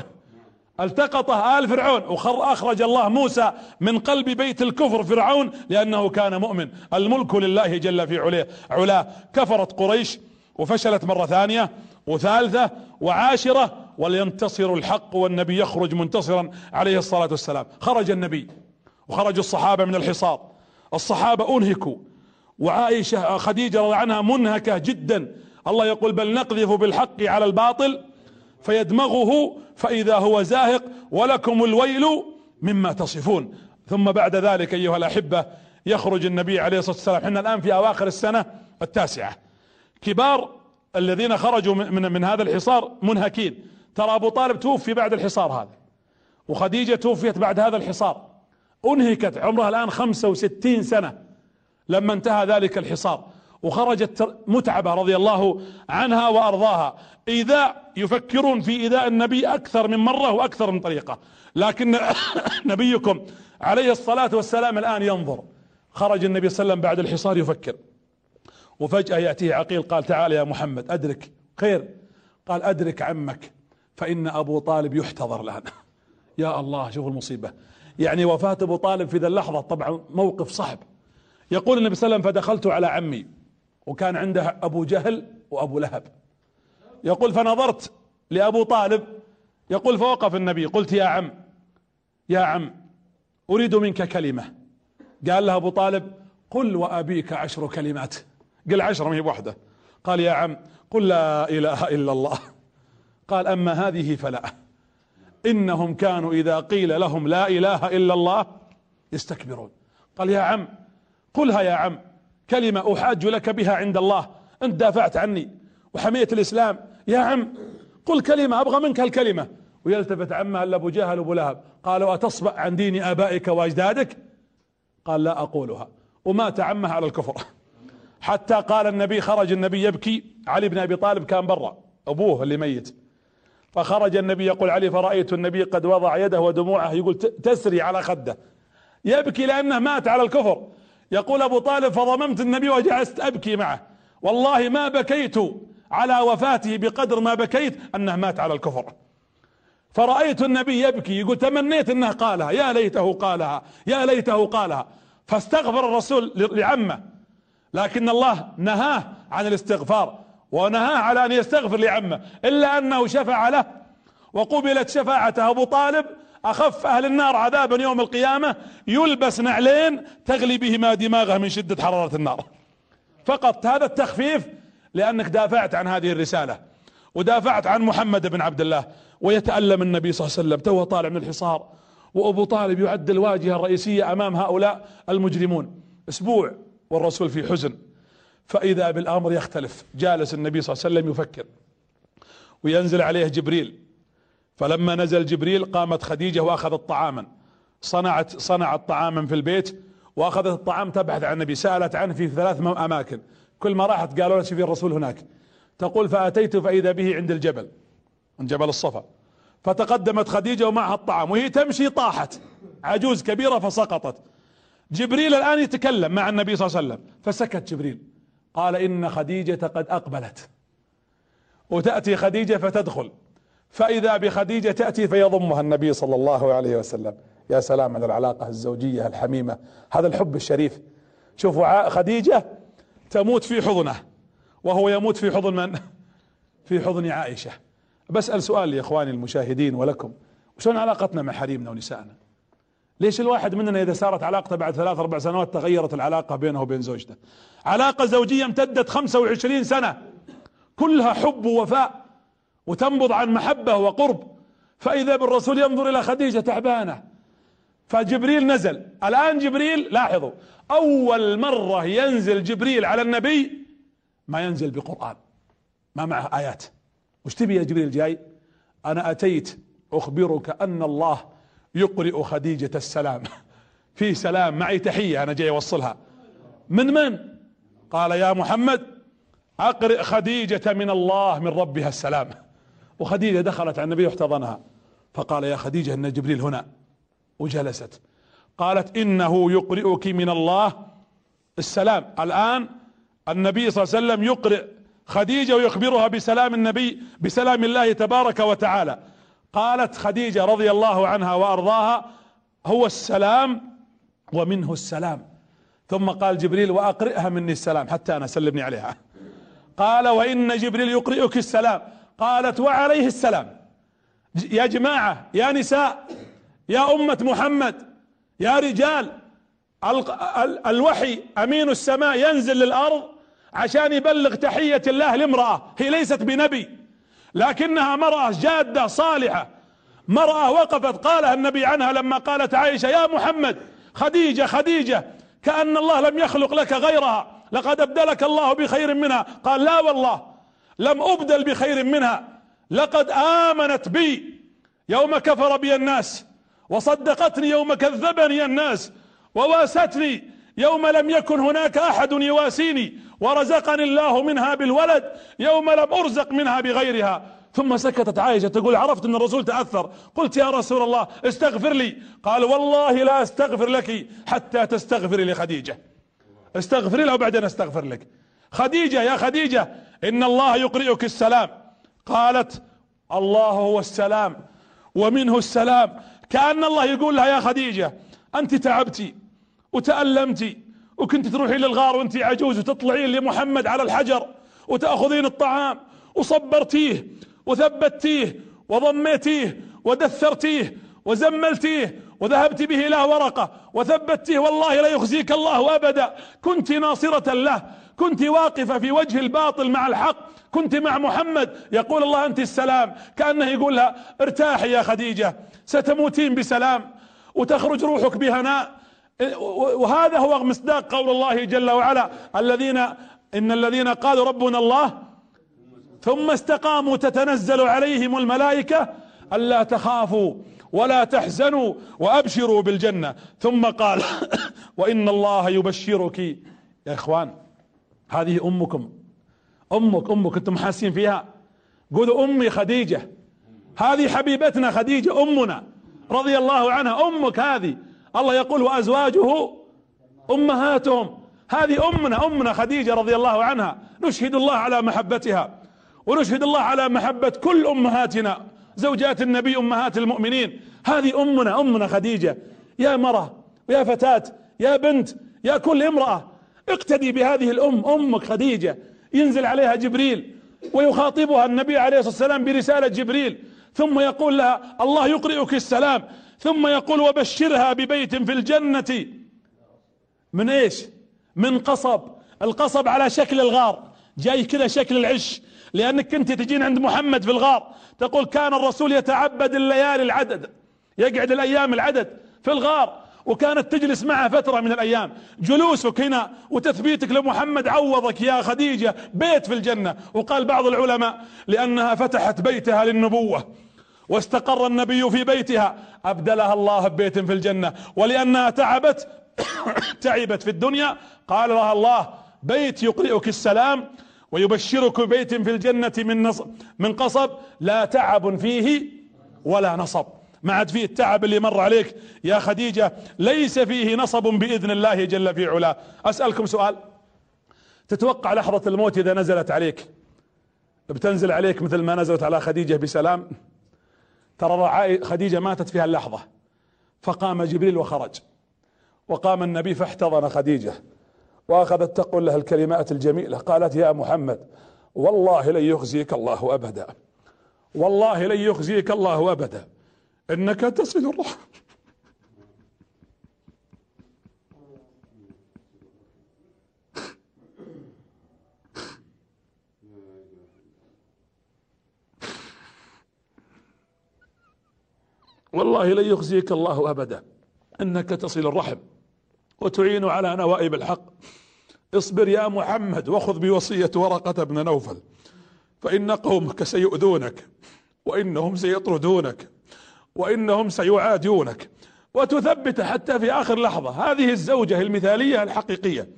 التقطه آل فرعون. واخرج الله موسى من قلب بيت الكفر فرعون لأنه كان مؤمن. الملك لله جل في علاه علاه. كفرت قريش وفشلت مرة ثانية وثالثة وعاشرة. ولينتصر الحق والنبي يخرج منتصرا عليه الصلاة والسلام. خرج النبي وخرج الصحابة من الحصار. الصحابة أنهكوا. وعائشة خديجة رضي عنها منهكة جدا. الله يقول بل نقذف بالحق على الباطل فيدمغه فإذا هو زاهق ولكم الويل مما تصفون. ثم بعد ذلك أيها الأحبة يخرج النبي عليه الصلاة والسلام إحنا الآن في أواخر السنة التاسعة. كبار الذين خرجوا من, من, هذا الحصار منهكين. ترى أبو طالب توفي بعد الحصار هذا وخديجة توفيت بعد هذا الحصار. أنهكت عمرها الآن 65 سنة لما انتهى ذلك الحصار. وخرجت متعبة رضي الله عنها وأرضاها. ايذاء يفكرون في ايذاء النبي أكثر من مرة وأكثر من طريقة. لكن *coughs* نبيكم عليه الصلاة والسلام الآن ينظر. خرج النبي صلى الله عليه وسلم بعد الحصار يفكر. وفجأة يأتيه عقيل قال تعال يا محمد أدرك. خير. قال أدرك عمك فإن أبو طالب يحتضر الآن. *laughs* يا الله شوف المصيبة. يعني وفاة أبو طالب في ذا اللحظة طبعا موقف صعب. يقول النبي صلى الله عليه وسلم فدخلت على عمي. وكان عنده أبو جهل وأبو لهب. يقول فنظرت لأبو طالب يقول فوقف النبي قلت يا عم يا عم أريد منك كلمة. قال له أبو طالب قل وأبيك عشر كلمات. قل عشرة ما هي بوحدة. قال يا عم قل لا إله إلا الله. قال أما هذه فلا. إنهم كانوا إذا قيل لهم لا إله إلا الله يستكبرون. قال يا عم قلها يا عم. كلمة أحاج لك بها عند الله. أنت دافعت عني. وحميت الإسلام. يا عم قل كلمة أبغى منك الكلمة ويلتفت عمه الا أبو جهل وابو لهب. قالوا أتصبأ عن دين آبائك وأجدادك؟ قال لا أقولها. ومات عمه على الكفر. حتى قال النبي خرج النبي يبكي. علي بن أبي طالب كان برا. أبوه اللي ميت. فخرج النبي يقول علي فرأيت النبي قد وضع يده ودموعه. يقول تسري على خده. يبكي لأنه مات على الكفر. يقول أبو طالب فضممت النبي وجلست أبكي معه. والله ما بكيت على وفاته بقدر ما بكيت أنه مات على الكفر. فرأيت النبي يبكي يقول تمنيت أنه قالها يا ليته قالها يا ليته قالها. فاستغفر الرسول لعمه. لكن الله نهاه عن الاستغفار ونهاه على أن يستغفر لعمه إلا أنه شفع له وقبلت شفاعته أبو طالب أخف أهل النار عذابا يوم القيامة يلبس نعلين تغلي بهما دماغه من شدة حرارة النار. فقط هذا التخفيف لأنك دافعت عن هذه الرسالة ودافعت عن محمد بن عبد الله ويتألم النبي صلى الله عليه وسلم تو طالع من الحصار وأبو طالب يعد الواجهة الرئيسية أمام هؤلاء المجرمون. أسبوع والرسول في حزن. فإذا بالأمر يختلف جالس النبي صلى الله عليه وسلم يفكر وينزل عليه جبريل فلما نزل جبريل قامت خديجة وأخذت طعاما. صنعت صنعت طعاما في البيت وأخذت الطعام تبحث عن النبي سألت عنه في ثلاث أماكن. كل ما راحت قالوا لها شوفي الرسول هناك. تقول فأتيت فإذا به عند الجبل عند جبل الصفا. فتقدمت خديجة ومعها الطعام وهي تمشي طاحت. عجوز كبيرة فسقطت. جبريل الآن يتكلم مع النبي صلى الله عليه وسلم. فسكت جبريل. قال إن خديجة قد أقبلت. وتأتي خديجة فتدخل. فإذا بخديجة تأتي فيضمها النبي صلى الله عليه وسلم. يا سلام على العلاقة الزوجية الحميمة. هذا الحب الشريف. شوفوا خديجة تموت في حضنه. وهو يموت في حضن من؟ *laughs* في حضن عائشة. بسأل سؤال يا إخواني المشاهدين ولكم. شلون علاقتنا مع حريمنا ونسائنا؟ ليش الواحد مننا إذا صارت علاقته بعد ثلاث أربع سنوات تغيرت العلاقة بينه وبين زوجته؟ علاقة زوجية امتدت 25 سنة. كلها حب ووفاء. وتنبض عن محبة وقرب. فإذا بالرسول ينظر إلى خديجة تعبانة فجبريل نزل. الآن جبريل لاحظوا أول مرة ينزل جبريل على النبي ما ينزل بقرآن ما معه آيات. وش تبي يا جبريل جاي؟ أنا أتيت أخبرك أن الله يقرئ خديجة السلام. *laughs* في سلام معي تحية أنا جاي أوصلها. من من؟ قال يا محمد أقرئ خديجة من الله من ربها السلام. وخديجة دخلت على النبي واحتضنها. فقال يا خديجة إن جبريل هنا. وجلست. قالت إنه يقرئك من الله السلام. الآن النبي صلى الله عليه وسلم يقرئ خديجة ويخبرها بسلام النبي بسلام الله تبارك وتعالى. قالت خديجة رضي الله عنها وأرضاها هو السلام ومنه السلام. ثم قال جبريل وأقرئها مني السلام حتى أنا سلمني عليها. قال وإن جبريل يقرئك السلام. قالت وعليه السلام. يا جماعة يا نساء يا أمة محمد يا رجال الوحي أمين السماء ينزل للأرض عشان يبلغ تحية الله لامرأة. هي ليست بنبي لكنها مرأة جادة صالحة. مرأة وقفت قالها النبي عنها لما قالت عائشة يا محمد خديجة خديجة كأن الله لم يخلق لك غيرها لقد أبدلك الله بخير منها. قال لا والله لم أبدل بخير منها. لقد آمنت بي يوم كفر بي الناس وصدقتني يوم كذبني الناس وواستني يوم لم يكن هناك أحد يواسيني ورزقني الله منها بالولد يوم لم أرزق منها بغيرها. ثم سكتت عائشة تقول عرفت أن الرسول تأثر. قلت يا رسول الله استغفر لي. قال والله لا أستغفر لك حتى تستغفري لخديجة. استغفري لها وبعدين أستغفر لك. خديجة يا خديجة إن الله يقرئك السلام. قالت الله هو السلام ومنه السلام. كأن الله يقول لها يا خديجة أنت تعبتي وتألمتي وكنت تروحين للغار وأنت عجوز وتطلعين لمحمد على الحجر وتأخذين الطعام وصبرتيه وثبتيه وضميتيه ودثرتيه وزملتيه وذهبت به إلى ورقة وثبتيه والله لا يخزيك الله أبدا. كنت ناصرة له. كنت واقفة في وجه الباطل مع الحق كنت مع محمد يقول الله أنت السلام كأنه يقول لها ارتاحي يا خديجة ستموتين بسلام وتخرج روحك بهناء. وهذا هو مصداق قول الله جل وعلا الذين إن الذين قالوا ربنا الله ثم استقاموا تتنزل عليهم الملائكة ألا تخافوا ولا تحزنوا وأبشروا بالجنة. ثم قال *coughs* وإن الله يبشرك يا إخوان. هذه أمكم. أمك أمك أنتم حاسين فيها؟ قولوا أمي خديجة. هذه حبيبتنا خديجة أمنا. رضي الله عنها أمك هذه. الله يقول وأزواجه أمهاتهم. هذه أمنا أمنا خديجة رضي الله عنها. نشهد الله على محبتها. ونشهد الله على محبة كل أمهاتنا. زوجات النبي أمهات المؤمنين. هذه أمنا أمنا خديجة. يا مرة يا فتاة يا بنت يا كل امرأة. اقتدي بهذه الأم أمك خديجة. ينزل عليها جبريل ويخاطبها النبي عليه الصلاة والسلام برسالة جبريل. ثم يقول لها الله يقرئك السلام. ثم يقول وبشرها ببيت في الجنة. من إيش؟ من قصب. القصب على شكل الغار. جاي كذا شكل العش. لأنك كنت تجين عند محمد في الغار. تقول كان الرسول يتعبد الليالي العدد يقعد الأيام العدد في الغار. وكانت تجلس معه فترة من الأيام. جلوسك هنا وتثبيتك لمحمد عوضك يا خديجة بيت في الجنة. وقال بعض العلماء لأنها فتحت بيتها للنبوة واستقر النبي في بيتها أبدلها الله ببيت في الجنة. ولأنها تعبت *coughs* تعبت في الدنيا قال لها الله بيت يقرئك السلام ويبشرك ببيت في الجنة من نصب من قصب لا تعب فيه ولا نصب. ما عاد فيه التعب اللي مر عليك. يا خديجة ليس فيه نصب بإذن الله جل في علاه. أسألكم سؤال. تتوقع لحظة الموت إذا نزلت عليك؟ بتنزل عليك مثل ما نزلت على خديجة بسلام؟ ترى خديجة ماتت فيها اللحظة فقام جبريل وخرج. وقام النبي فاحتضن خديجة. وأخذت تقول له الكلمات الجميلة. قالت يا محمد والله لن يخزيك الله أبدا. والله لن يخزيك الله أبدا. إنك تصل الرحم. والله لن يخزيك الله أبدا. إنك تصل الرحم. وتعين على نوائب الحق. اصبر يا محمد وخذ بوصية ورقة بن نوفل. فإن قومك سيؤذونك وإنهم سيطردونك. وإنهم سيعادونك. وتثبت حتى في آخر لحظة. هذه الزوجة المثالية الحقيقية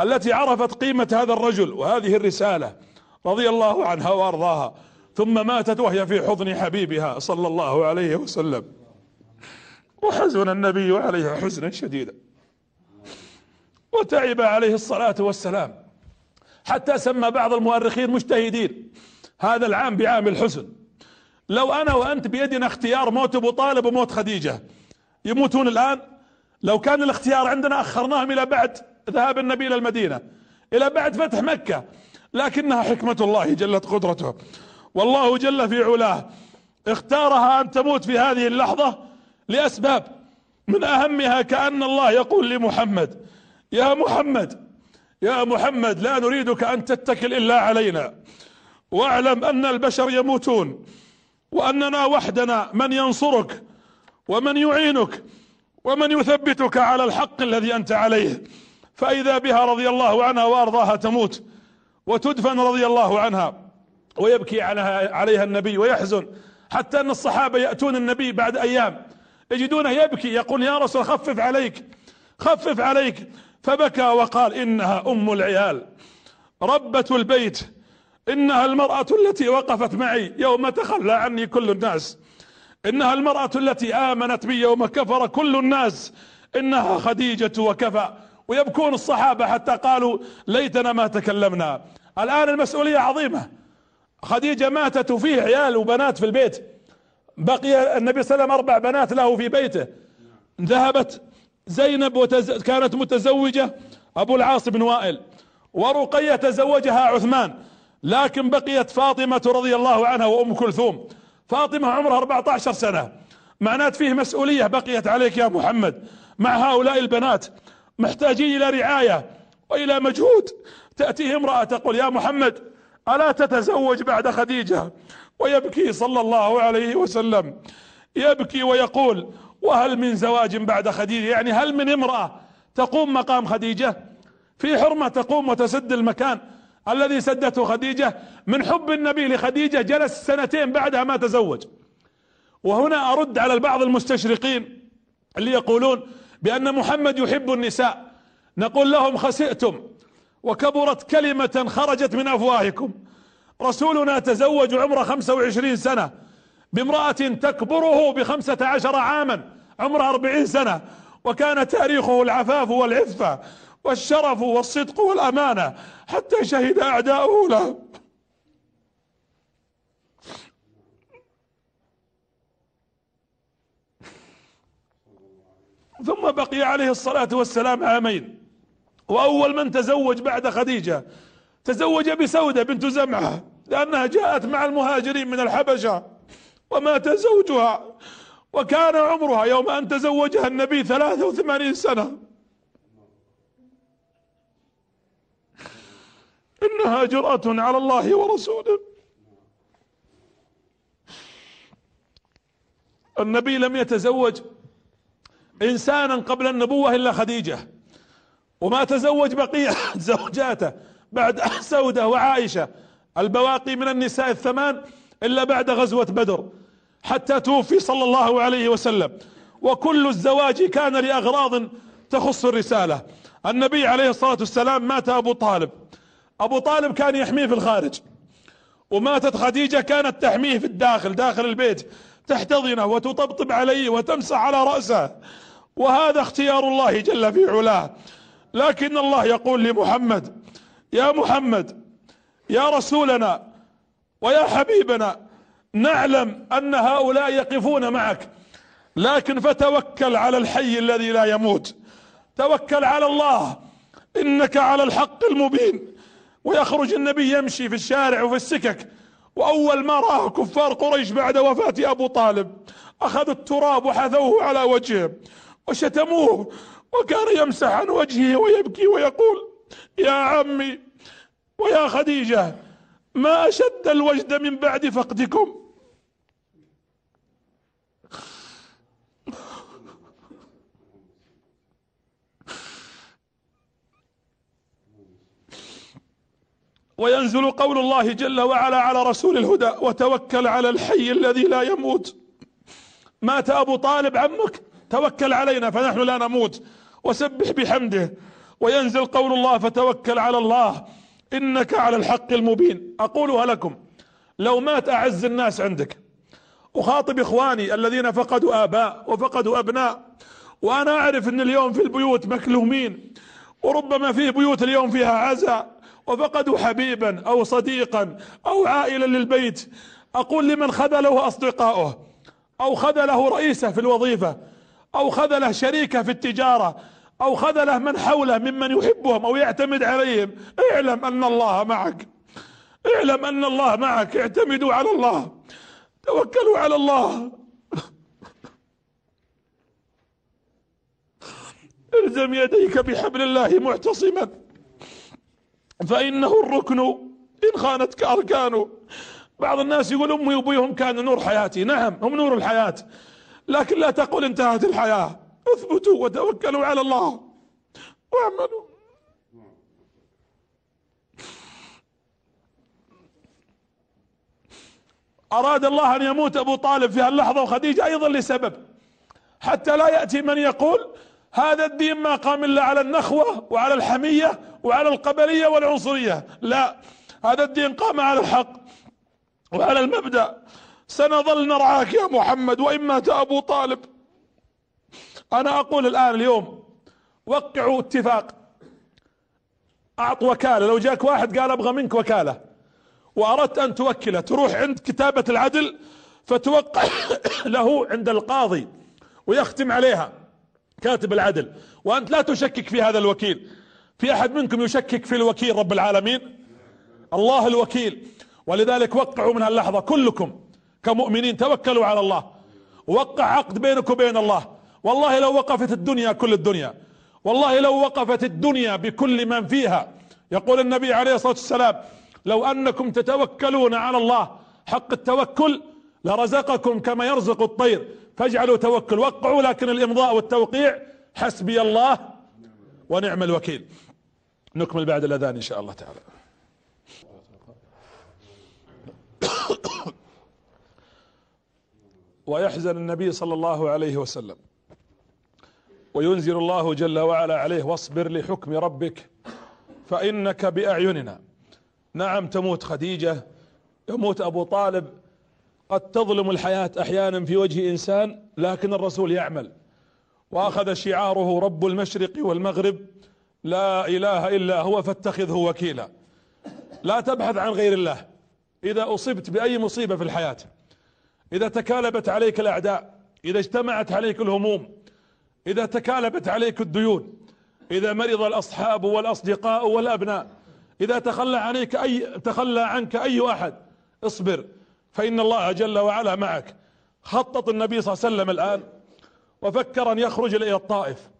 التي عرفت قيمة هذا الرجل وهذه الرسالة رضي الله عنها وأرضاها ثم ماتت وهي في حضن حبيبها صلى الله عليه وسلم. وحزن النبي عليها حزنا شديدا. وتعب عليه الصلاة والسلام. حتى سمى بعض المؤرخين مجتهدين. هذا العام بعام الحزن. لو أنا وأنت بيدنا اختيار موت أبو طالب وموت خديجة يموتون الآن؟ لو كان الاختيار عندنا أخرناهم إلى بعد ذهاب النبي إلى المدينة إلى بعد فتح مكة لكنها حكمة الله جلت قدرته. والله جل في علاه اختارها أن تموت في هذه اللحظة لأسباب من أهمها كأن الله يقول لمحمد يا محمد يا محمد لا نريدك أن تتكل إلا علينا واعلم أن البشر يموتون وأننا وحدنا من ينصرك ومن يعينك ومن يثبتك على الحق الذي أنت عليه. فإذا بها رضي الله عنها وأرضاها تموت وتدفن رضي الله عنها ويبكي عليها, النبي ويحزن حتى أن الصحابة يأتون النبي بعد أيام. يجدونه يبكي يقول يا رسول خفف عليك خفف عليك. فبكى وقال إنها أم العيال ربة البيت. إنها المرأة التي وقفت معي يوم تخلى عني كل الناس. إنها المرأة التي آمنت بي يوم كفر كل الناس. إنها خديجة وكفى. ويبكون الصحابة حتى قالوا ليتنا ما تكلمنا. الآن المسؤولية عظيمة. خديجة ماتت وفيه عيال وبنات في البيت. بقي النبي صلى الله عليه وسلم أربع بنات له في بيته. ذهبت زينب وتز... كانت متزوجة أبو العاص بن وائل. ورقية تزوجها عثمان. لكن بقيت فاطمة رضي الله عنها وأم كلثوم. فاطمة عمرها 14 سنة. معنات فيه مسؤولية بقيت عليك يا محمد. مع هؤلاء البنات محتاجين إلى رعاية وإلى مجهود. تأتيه امرأة تقول يا محمد ألا تتزوج بعد خديجة؟ ويبكي صلى الله عليه وسلم. يبكي ويقول وهل من زواج بعد خديجة؟ يعني هل من امرأة تقوم مقام خديجة؟ في حرمة تقوم وتسد المكان. الذي سدته خديجة من حب النبي لخديجة جلس سنتين بعدها ما تزوج. وهنا أرد على البعض المستشرقين اللي يقولون بأن محمد يحب النساء. نقول لهم خسئتم وكبرت كلمة خرجت من أفواهكم. رسولنا تزوج عمره خمسة وعشرين سنة بامرأة تكبره بخمسة عشر عاما عمرها أربعين سنة وكان تاريخه العفاف والعفة والشرف والصدق والأمانة. حتى شهد أعداؤه له. ثم بقي عليه الصلاة والسلام عامين. وأول من تزوج بعد خديجة. تزوج بسودة بنت زمعة لأنها جاءت مع المهاجرين من الحبشة. ومات زوجها. وكان عمرها يوم أن تزوجها النبي ثلاثة وثمانين سنة. إنها جرأة على الله ورسوله. النبي لم يتزوج إنسانا قبل النبوة إلا خديجة وما تزوج بقية *laughs* زوجاته بعد *laughs* سودة وعائشة. البواقي من النساء الثمان إلا بعد غزوة بدر حتى توفي صلى الله عليه وسلم. وكل الزواج كان لأغراض تخص الرسالة. النبي عليه الصلاة والسلام مات أبو طالب. أبو طالب كان يحميه في الخارج. وماتت خديجة كانت تحميه في الداخل داخل البيت. تحتضنه وتطبطب عليه وتمسح على رأسه. وهذا اختيار الله جل في علاه. لكن الله يقول لمحمد يا محمد يا رسولنا ويا حبيبنا نعلم أن هؤلاء يقفون معك. لكن فتوكل على الحي الذي لا يموت. توكل على الله. إنك على الحق المبين. ويخرج النبي يمشي في الشارع وفي السكك. وأول ما راه كفار قريش بعد وفاة أبو طالب اخذوا التراب وحثوه على وجهه وشتموه وكان يمسح عن وجهه ويبكي ويقول يا عمي ويا خديجة ما أشد الوجد من بعد فقدكم؟ وينزل قول الله جل وعلا على رسول الهدى وتوكل على الحي الذي لا يموت. مات أبو طالب عمك؟ توكل علينا فنحن لا نموت. وسبح بحمده. وينزل قول الله فتوكل على الله إنك على الحق المبين. أقولها لكم لو مات أعز الناس عندك. أخاطب إخواني الذين فقدوا آباء وفقدوا أبناء وأنا أعرف إن اليوم في البيوت مكلومين وربما في بيوت اليوم فيها عزاء. وفقدوا حبيبا أو صديقا أو عائلا للبيت. أقول لمن خذله اصدقائه أو خذله رئيسه في الوظيفة أو خذله شريكه في التجارة أو خذله من حوله ممن يحبهم أو يعتمد عليهم. اعلم أن الله معك. اعلم أن الله معك. اعتمدوا على الله. توكلوا على الله. *laughs* الزم يديك بحبل الله معتصما. فإنه الركن إن خانتك أركانه بعض الناس يقول أمي وأبويهم كانوا نور حياتي. نعم هم نور الحياة. لكن لا تقول انتهت الحياة. اثبتوا وتوكلوا على الله. واعملوا. أراد الله أن يموت أبو طالب في هاللحظة وخديجة أيضا لسبب. حتى لا يأتي من يقول هذا الدين ما قام إلا على النخوة وعلى الحمية وعلى القبلية والعنصرية. لا هذا الدين قام على الحق وعلى المبدأ. سنظل نرعاك يا محمد وإن مات أبو طالب. أنا أقول الآن اليوم وقعوا اتفاق. أعط وكالة. لو جاك واحد قال أبغى منك وكالة وأردت أن توكله تروح عند كتابة العدل فتوقع *coughs* له عند القاضي ويختم عليها. كاتب العدل. وأنت لا تشكك في هذا الوكيل. في أحد منكم يشكك في الوكيل رب العالمين؟ الله الوكيل. ولذلك وقعوا من هاللحظة كلكم كمؤمنين توكلوا على الله. وقع عقد بينك وبين الله. والله لو وقفت الدنيا كل الدنيا. والله لو وقفت الدنيا بكل من فيها. يقول النبي عليه الصلاة والسلام لو أنكم تتوكلون على الله حق التوكل لرزقكم كما يرزق الطير. فاجعلوا توكل وقعوا لكن الإمضاء والتوقيع حسبي الله ونعم الوكيل. نكمل بعد الأذان إن شاء الله تعالى. *coughs* ويحزن النبي صلى الله عليه وسلم وينزل الله جل وعلا عليه واصبر لحكم ربك فإنك بأعيننا. نعم تموت خديجة يموت أبو طالب قد تظلم الحياة أحيانا في وجه إنسان لكن الرسول يعمل. وأخذ شعاره رب المشرق والمغرب لا إله إلا هو فاتخذه وكيلا. لا تبحث عن غير الله. إذا أصبت بأي مصيبة في الحياة إذا تكالبت عليك الأعداء إذا اجتمعت عليك الهموم إذا تكالبت عليك الديون إذا مرض الأصحاب والأصدقاء والأبناء إذا تخلى عليك أي تخلى عنك أي أحد اصبر. فإن الله جل وعلا معك. خطط النبي صلى الله عليه وسلم الآن وفكر أن يخرج إلى الطائف.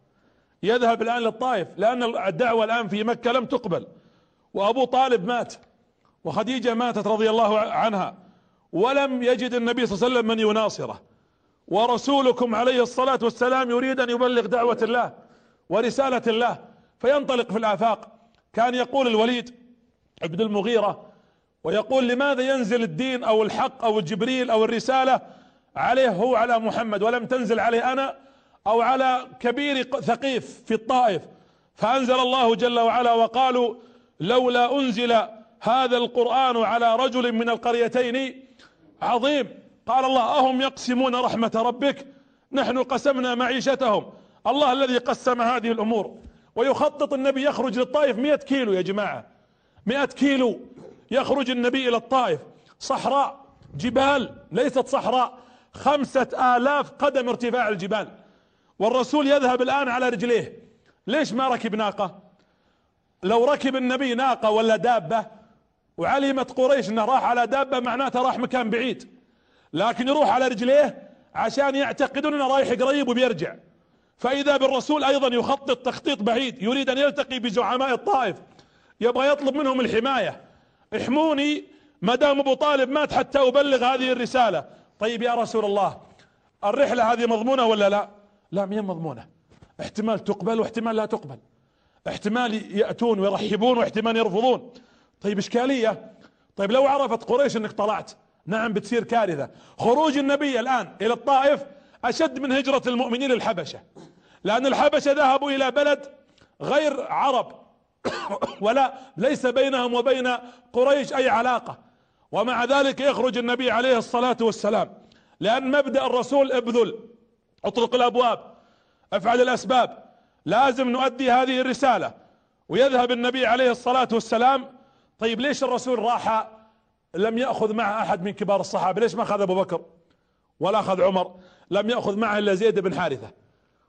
يذهب الآن للطائف لأن الدعوة الآن في مكة لم تقبل. وأبو طالب مات وخديجة ماتت رضي الله عنها. ولم يجد النبي صلى الله عليه وسلم من يناصره. ورسولكم عليه الصلاة والسلام يريد أن يبلغ دعوة الله ورسالة الله. فينطلق في الآفاق. كان يقول الوليد ابن المغيرة ويقول لماذا ينزل الدين أو الحق أو جبريل أو الرسالة عليه هو على محمد ولم تنزل عليه أنا أو على كبير ثقيف في الطائف؟ فأنزل الله جل وعلا وقالوا لولا أنزل هذا القرآن على رجل من القريتين عظيم. قال الله أهم يقسمون رحمة ربك؟ نحن قسمنا معيشتهم. الله الذي قسم هذه الأمور. ويخطط النبي يخرج للطائف مئة كيلو يا جماعة. مئة كيلو. يخرج النبي إلى الطائف. صحراء جبال ليست صحراء. خمسة آلاف قدم ارتفاع الجبال. والرسول يذهب الآن على رجليه. ليش ما ركب ناقة؟ لو ركب النبي ناقة ولا دابة وعلمت قريش إنه راح على دابة معناته راح مكان بعيد. لكن يروح على رجليه عشان يعتقدون إنه رايح قريب وبيرجع. فإذا بالرسول أيضا يخطط تخطيط بعيد يريد أن يلتقي بزعماء الطائف. يبغى يطلب منهم الحماية. احموني ما دام أبو طالب مات حتى أبلغ هذه الرسالة. طيب يا رسول الله الرحلة هذه مضمونة ولا لا؟ لا مين مضمونة. احتمال تقبل واحتمال لا تقبل. احتمال يأتون ويرحبون واحتمال يرفضون. طيب إشكالية. طيب لو عرفت قريش إنك طلعت. نعم بتصير كارثة. خروج النبي الآن إلى الطائف أشد من هجرة المؤمنين الحبشة. لأن الحبشة ذهبوا إلى بلد غير عرب. *coughs* ولا ليس بينهم وبين قريش أي علاقة. ومع ذلك يخرج النبي عليه الصلاة والسلام لأن مبدأ الرسول ابذل اطرق الأبواب افعل الأسباب لازم نؤدي هذه الرسالة. ويذهب النبي عليه الصلاة والسلام طيب ليش الرسول راح لم يأخذ معه أحد من كبار الصحابة؟ ليش ما أخذ أبو بكر ولا أخذ عمر؟ لم يأخذ معه إلا زيد بن حارثة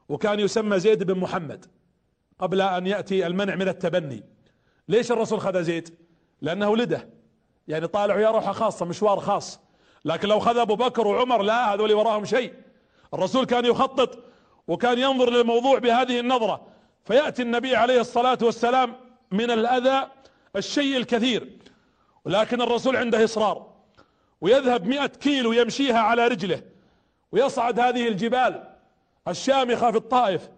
وكان يسمى زيد بن محمد. قبل أن يأتي المنع من التبني. ليش الرسول خذ زيد لأنه ولده يعني طالع يا روحه خاصة مشوار خاص. لكن لو خذ أبو بكر وعمر لا هذول وراهم شيء. الرسول كان يخطط وكان ينظر للموضوع بهذه النظرة. فيأتي النبي عليه الصلاة والسلام من الأذى الشيء الكثير. ولكن الرسول عنده إصرار. ويذهب مئة كيلو يمشيها على رجله. ويصعد هذه الجبال الشامخة في الطائف.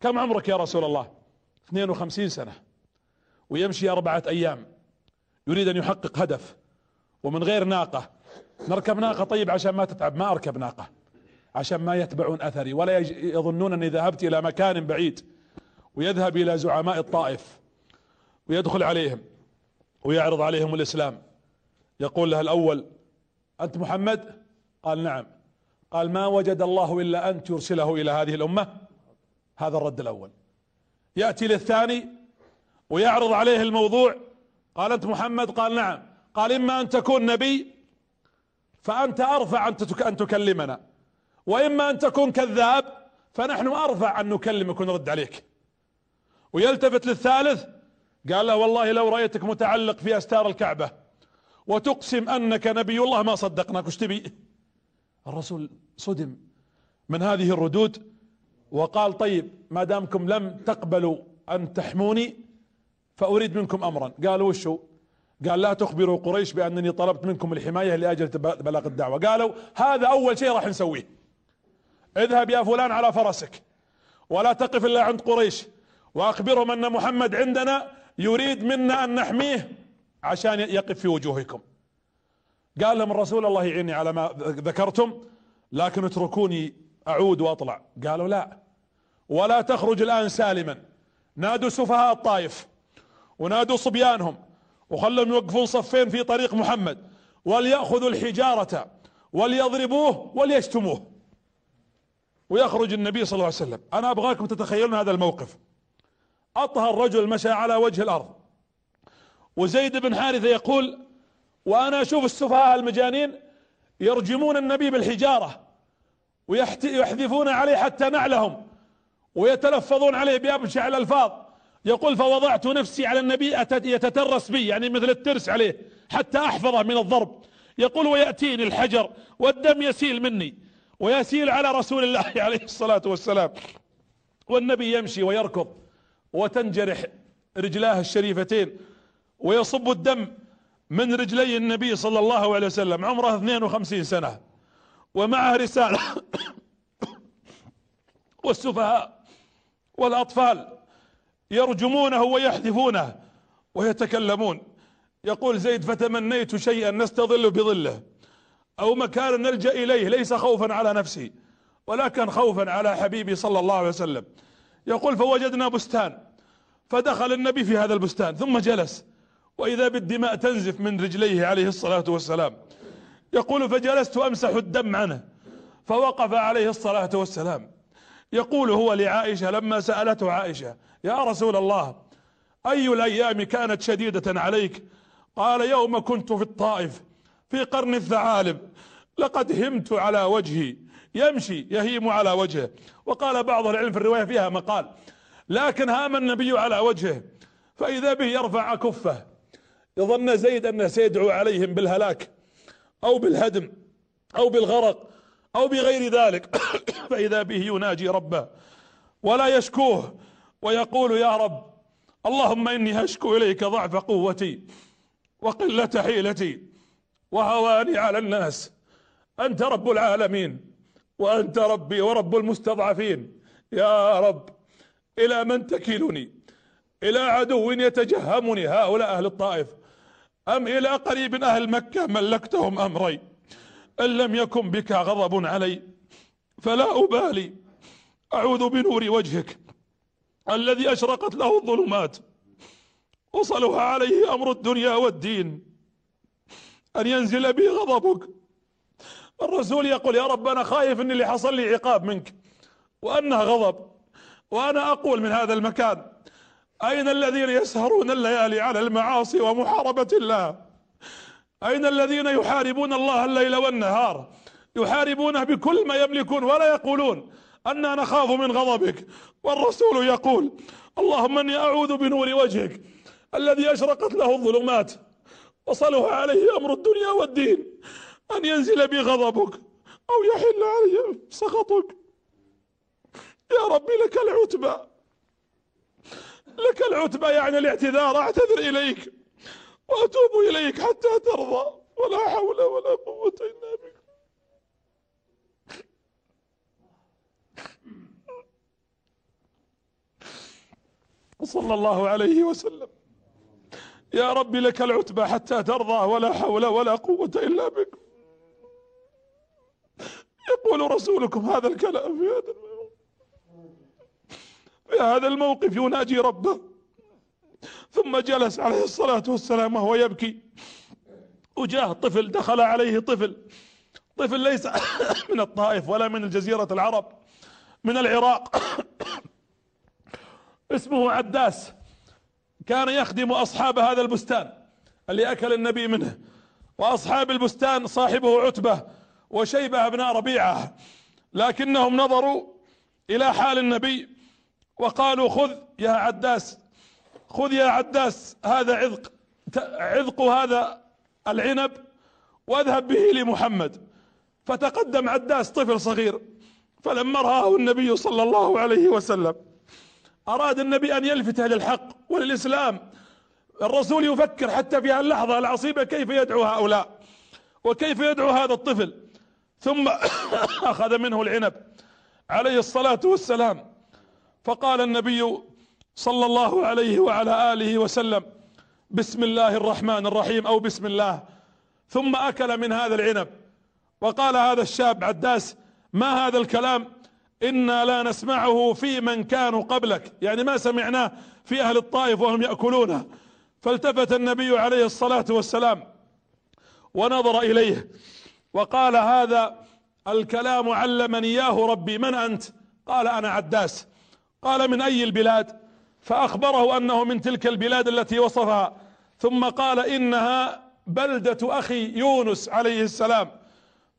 كم عمرك يا رسول الله؟ 52 سنة ويمشي أربعة أيام يريد أن يحقق هدف ومن غير ناقة نركب ناقة طيب عشان ما تتعب ما أركب ناقة عشان ما يتبعون أثري ولا يظنون أني ذهبت إلى مكان بعيد ويذهب إلى زعماء الطائف ويدخل عليهم ويعرض عليهم الإسلام. يقول له الأول أنت محمد؟ قال نعم. قال ما وجد الله إلا انت يرسله إلى هذه الأمة؟ هذا الرد الأول. يأتي للثاني ويعرض عليه الموضوع. قال أنت محمد؟ قال نعم. قال إما أن تكون نبي فأنت أرفع أن تكلمنا. وإما أن تكون كذاب فنحن أرفع أن نكلمك ونرد عليك. ويلتفت للثالث قال له والله لو رأيتك متعلق في أستار الكعبة وتقسم أنك نبي الله ما صدقناك وش تبي؟ الرسول صدم من هذه الردود. وقال طيب ما دامكم لم تقبلوا أن تحموني فأريد منكم امرا. قالوا وشو؟ قال لا تخبروا قريش بأنني طلبت منكم الحماية لأجل بلاغ الدعوة. قالوا هذا أول شيء راح نسويه. اذهب يا فلان على فرسك ولا تقف إلا عند قريش وأخبرهم أن محمد عندنا يريد منا أن نحميه عشان يقف في وجوهكم. قال لهم الرسول الله يعيني على ما ذكرتم لكن اتركوني أعود وأطلع. قالوا لا. ولا تخرج الآن سالما. نادوا سفهاء الطائف. ونادوا صبيانهم. وخلهم يوقفون صفين في طريق محمد. وليأخذوا الحجارة. وليضربوه. وليشتموه. ويخرج النبي صلى الله عليه وسلم. أنا أبغاكم تتخيلون هذا الموقف. اطهر رجل مشى على وجه الأرض. وزيد بن حارثة يقول وأنا أشوف السفهاء المجانين يرجمون النبي بالحجارة. ويحذفون عليه حتى نعلهم ويتلفظون عليه بأبشع الألفاظ. يقول فوضعت نفسي على النبي يتترس بي يعني مثل الترس عليه حتى أحفظه من الضرب. يقول ويأتيني الحجر والدم يسيل مني ويسيل على رسول الله *laughs* عليه الصلاة والسلام. والنبي يمشي ويركض وتنجرح رجلاه الشريفتين ويصب الدم من رجلي النبي صلى الله عليه وسلم. عمره 52 سنة. ومعه رسالة *coughs* والسفهاء والأطفال يرجمونه ويحذفونه ويتكلمون. يقول زيد فتمنيت شيئا نستظل بظله أو مكان نلجأ إليه ليس خوفا على نفسي ولكن خوفا على حبيبي صلى الله عليه وسلم. يقول فوجدنا بستان فدخل النبي في هذا البستان ثم جلس وإذا بالدماء تنزف من رجليه عليه الصلاة والسلام. يقول فجلست أمسح الدم عنه فوقف عليه الصلاة والسلام. يقول هو لعائشة لما سألته عائشة يا رسول الله أي الأيام كانت شديدة عليك؟ قال يوم كنت في الطائف في قرن الثعالب لقد همت على وجهي يمشي يهيم على وجهه. وقال بعض العلم في الرواية فيها مقال لكن هام النبي على وجهه فإذا به يرفع كفه يظن زيد أنه سيدعو عليهم بالهلاك. أو بالهدم أو بالغرق أو بغير ذلك. *coughs* فإذا به يناجي ربه ولا يشكوه ويقول يا رب اللهم إني أشكو إليك ضعف قوتي وقلة حيلتي وهواني على الناس. أنت رب العالمين وأنت ربي ورب المستضعفين. يا رب إلى من تكلني إلى عدو يتجهمني هؤلاء أهل الطائف. أم إلى قريب أهل مكة ملكتهم أمري؟ إن لم يكن بك غضب علي فلا أبالي. أعوذ بنور وجهك الذي أشرقت له الظلمات. وصلها عليه أمر الدنيا والدين. أن ينزل بي غضبك. الرسول يقول يا رب أنا خايف أن اللي حصل لي عقاب منك وأنها غضب وأنا أقول من هذا المكان. أين الذين يسهرون الليالي على المعاصي ومحاربة الله؟ أين الذين يحاربون الله الليل والنهار؟ يحاربونه بكل ما يملكون ولا يقولون أننا نخاف من غضبك. والرسول يقول اللهم إني أعوذ بنور وجهك الذي أشرقت له الظلمات وصلها عليه أمر الدنيا والدين أن ينزل بي غضبك أو يحل علي سخطك. يا ربي لك العتبى. لك العتبى يعني الاعتذار أعتذر إليك وأتوب إليك حتى ترضى. ولا حول ولا قوة إلا بك صلى الله عليه وسلم. يا رب لك العتبى حتى ترضى. ولا حول ولا قوة إلا بك يقول رسولكم هذا الكلام في هذا في هذا الموقف يناجي ربه. ثم جلس عليه الصلاة والسلام وهو يبكي. وجاء طفل دخل عليه طفل. طفل ليس *coughs* من الطائف ولا من الجزيرة العرب من العراق. *coughs* اسمه عداس. كان يخدم أصحاب هذا البستان اللي أكل النبي منه. وأصحاب البستان صاحبه عتبة وشيبة ابناء ربيعة. لكنهم نظروا إلى حال النبي. وقالوا خذ يا عداس خذ يا عداس هذا عذق عذق هذا العنب واذهب به لمحمد. فتقدم عداس طفل صغير فلما رآه النبي صلى الله عليه وسلم أراد النبي أن يلفته للحق وللإسلام. الرسول يفكر حتى في اللحظة العصيبة كيف يدعو هؤلاء؟ وكيف يدعو هذا الطفل؟ ثم *coughs* أخذ منه العنب. عليه الصلاة والسلام. فقال النبي صلى الله عليه وعلى آله وسلم بسم الله الرحمن الرحيم أو بسم الله ثم أكل من هذا العنب. وقال هذا الشاب عداس ما هذا الكلام؟ إنا لا نسمعه في من كانوا قبلك. يعني ما سمعناه في أهل الطائف وهم يأكلونه. فالتفت النبي عليه الصلاة والسلام ونظر إليه وقال هذا الكلام علمني إياه ربي من أنت؟ قال أنا عداس. قال من أي البلاد؟ فأخبره أنه من تلك البلاد التي وصفها. ثم قال إنها بلدة أخي يونس عليه السلام.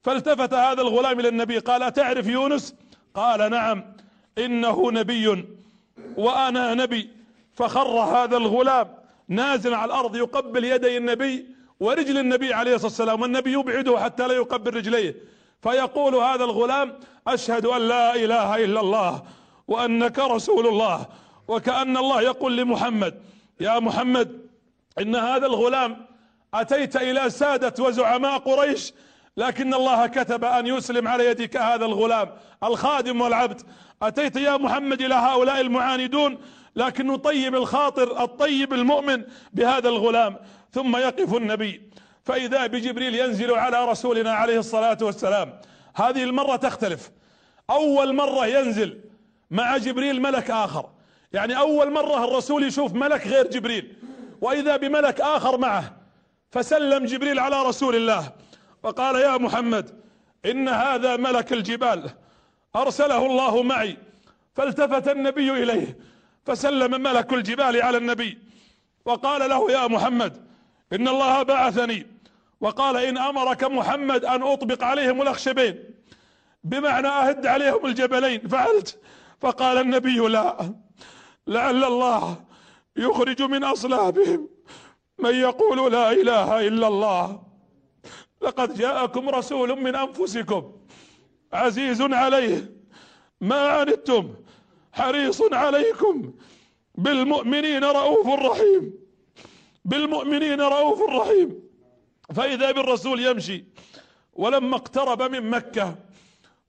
فالتفت هذا الغلام إلى النبي قال أتعرف يونس؟ قال نعم. إنه نبي وأنا نبي. فخر هذا الغلام نازل على الأرض يقبل يدي النبي ورجل النبي عليه الصلاة والسلام والنبي يبعده حتى لا يقبل رجليه. فيقول هذا الغلام أشهد أن لا إله إلا الله. وأنك رسول الله وكأن الله يقول لمحمد يا محمد إن هذا الغلام أتيت إلى سادة وزعماء قريش لكن الله كتب أن يسلم على يدك هذا الغلام الخادم والعبد. أتيت يا محمد إلى هؤلاء المعاندون لكن نطيب الخاطر الطيب المؤمن بهذا الغلام. ثم يقف النبي. فإذا بجبريل ينزل على رسولنا عليه الصلاة والسلام هذه المرة تختلف. أول مرة ينزل مع جبريل ملك آخر. يعني أول مرة الرسول يشوف ملك غير جبريل. وإذا بملك آخر معه فسلم جبريل على رسول الله. وقال يا محمد إن هذا ملك الجبال. أرسله الله معي. فالتفت النبي إليه فسلم ملك الجبال على النبي. وقال له يا محمد إن الله بعثني. وقال إن أمرك محمد أن أطبق عليهم الأخشبين. بمعنى أهد عليهم الجبلين. فعلت. فقال النبي لا لعل الله يخرج من أصلابهم. من يقول لا إله إلا الله لقد جاءكم رسول من أنفسكم عزيز عليه. ما عنتم؟ حريص عليكم. بالمؤمنين رؤوف رحيم. بالمؤمنين رؤوف رحيم. فإذا بالرسول يمشي ولما اقترب من مكة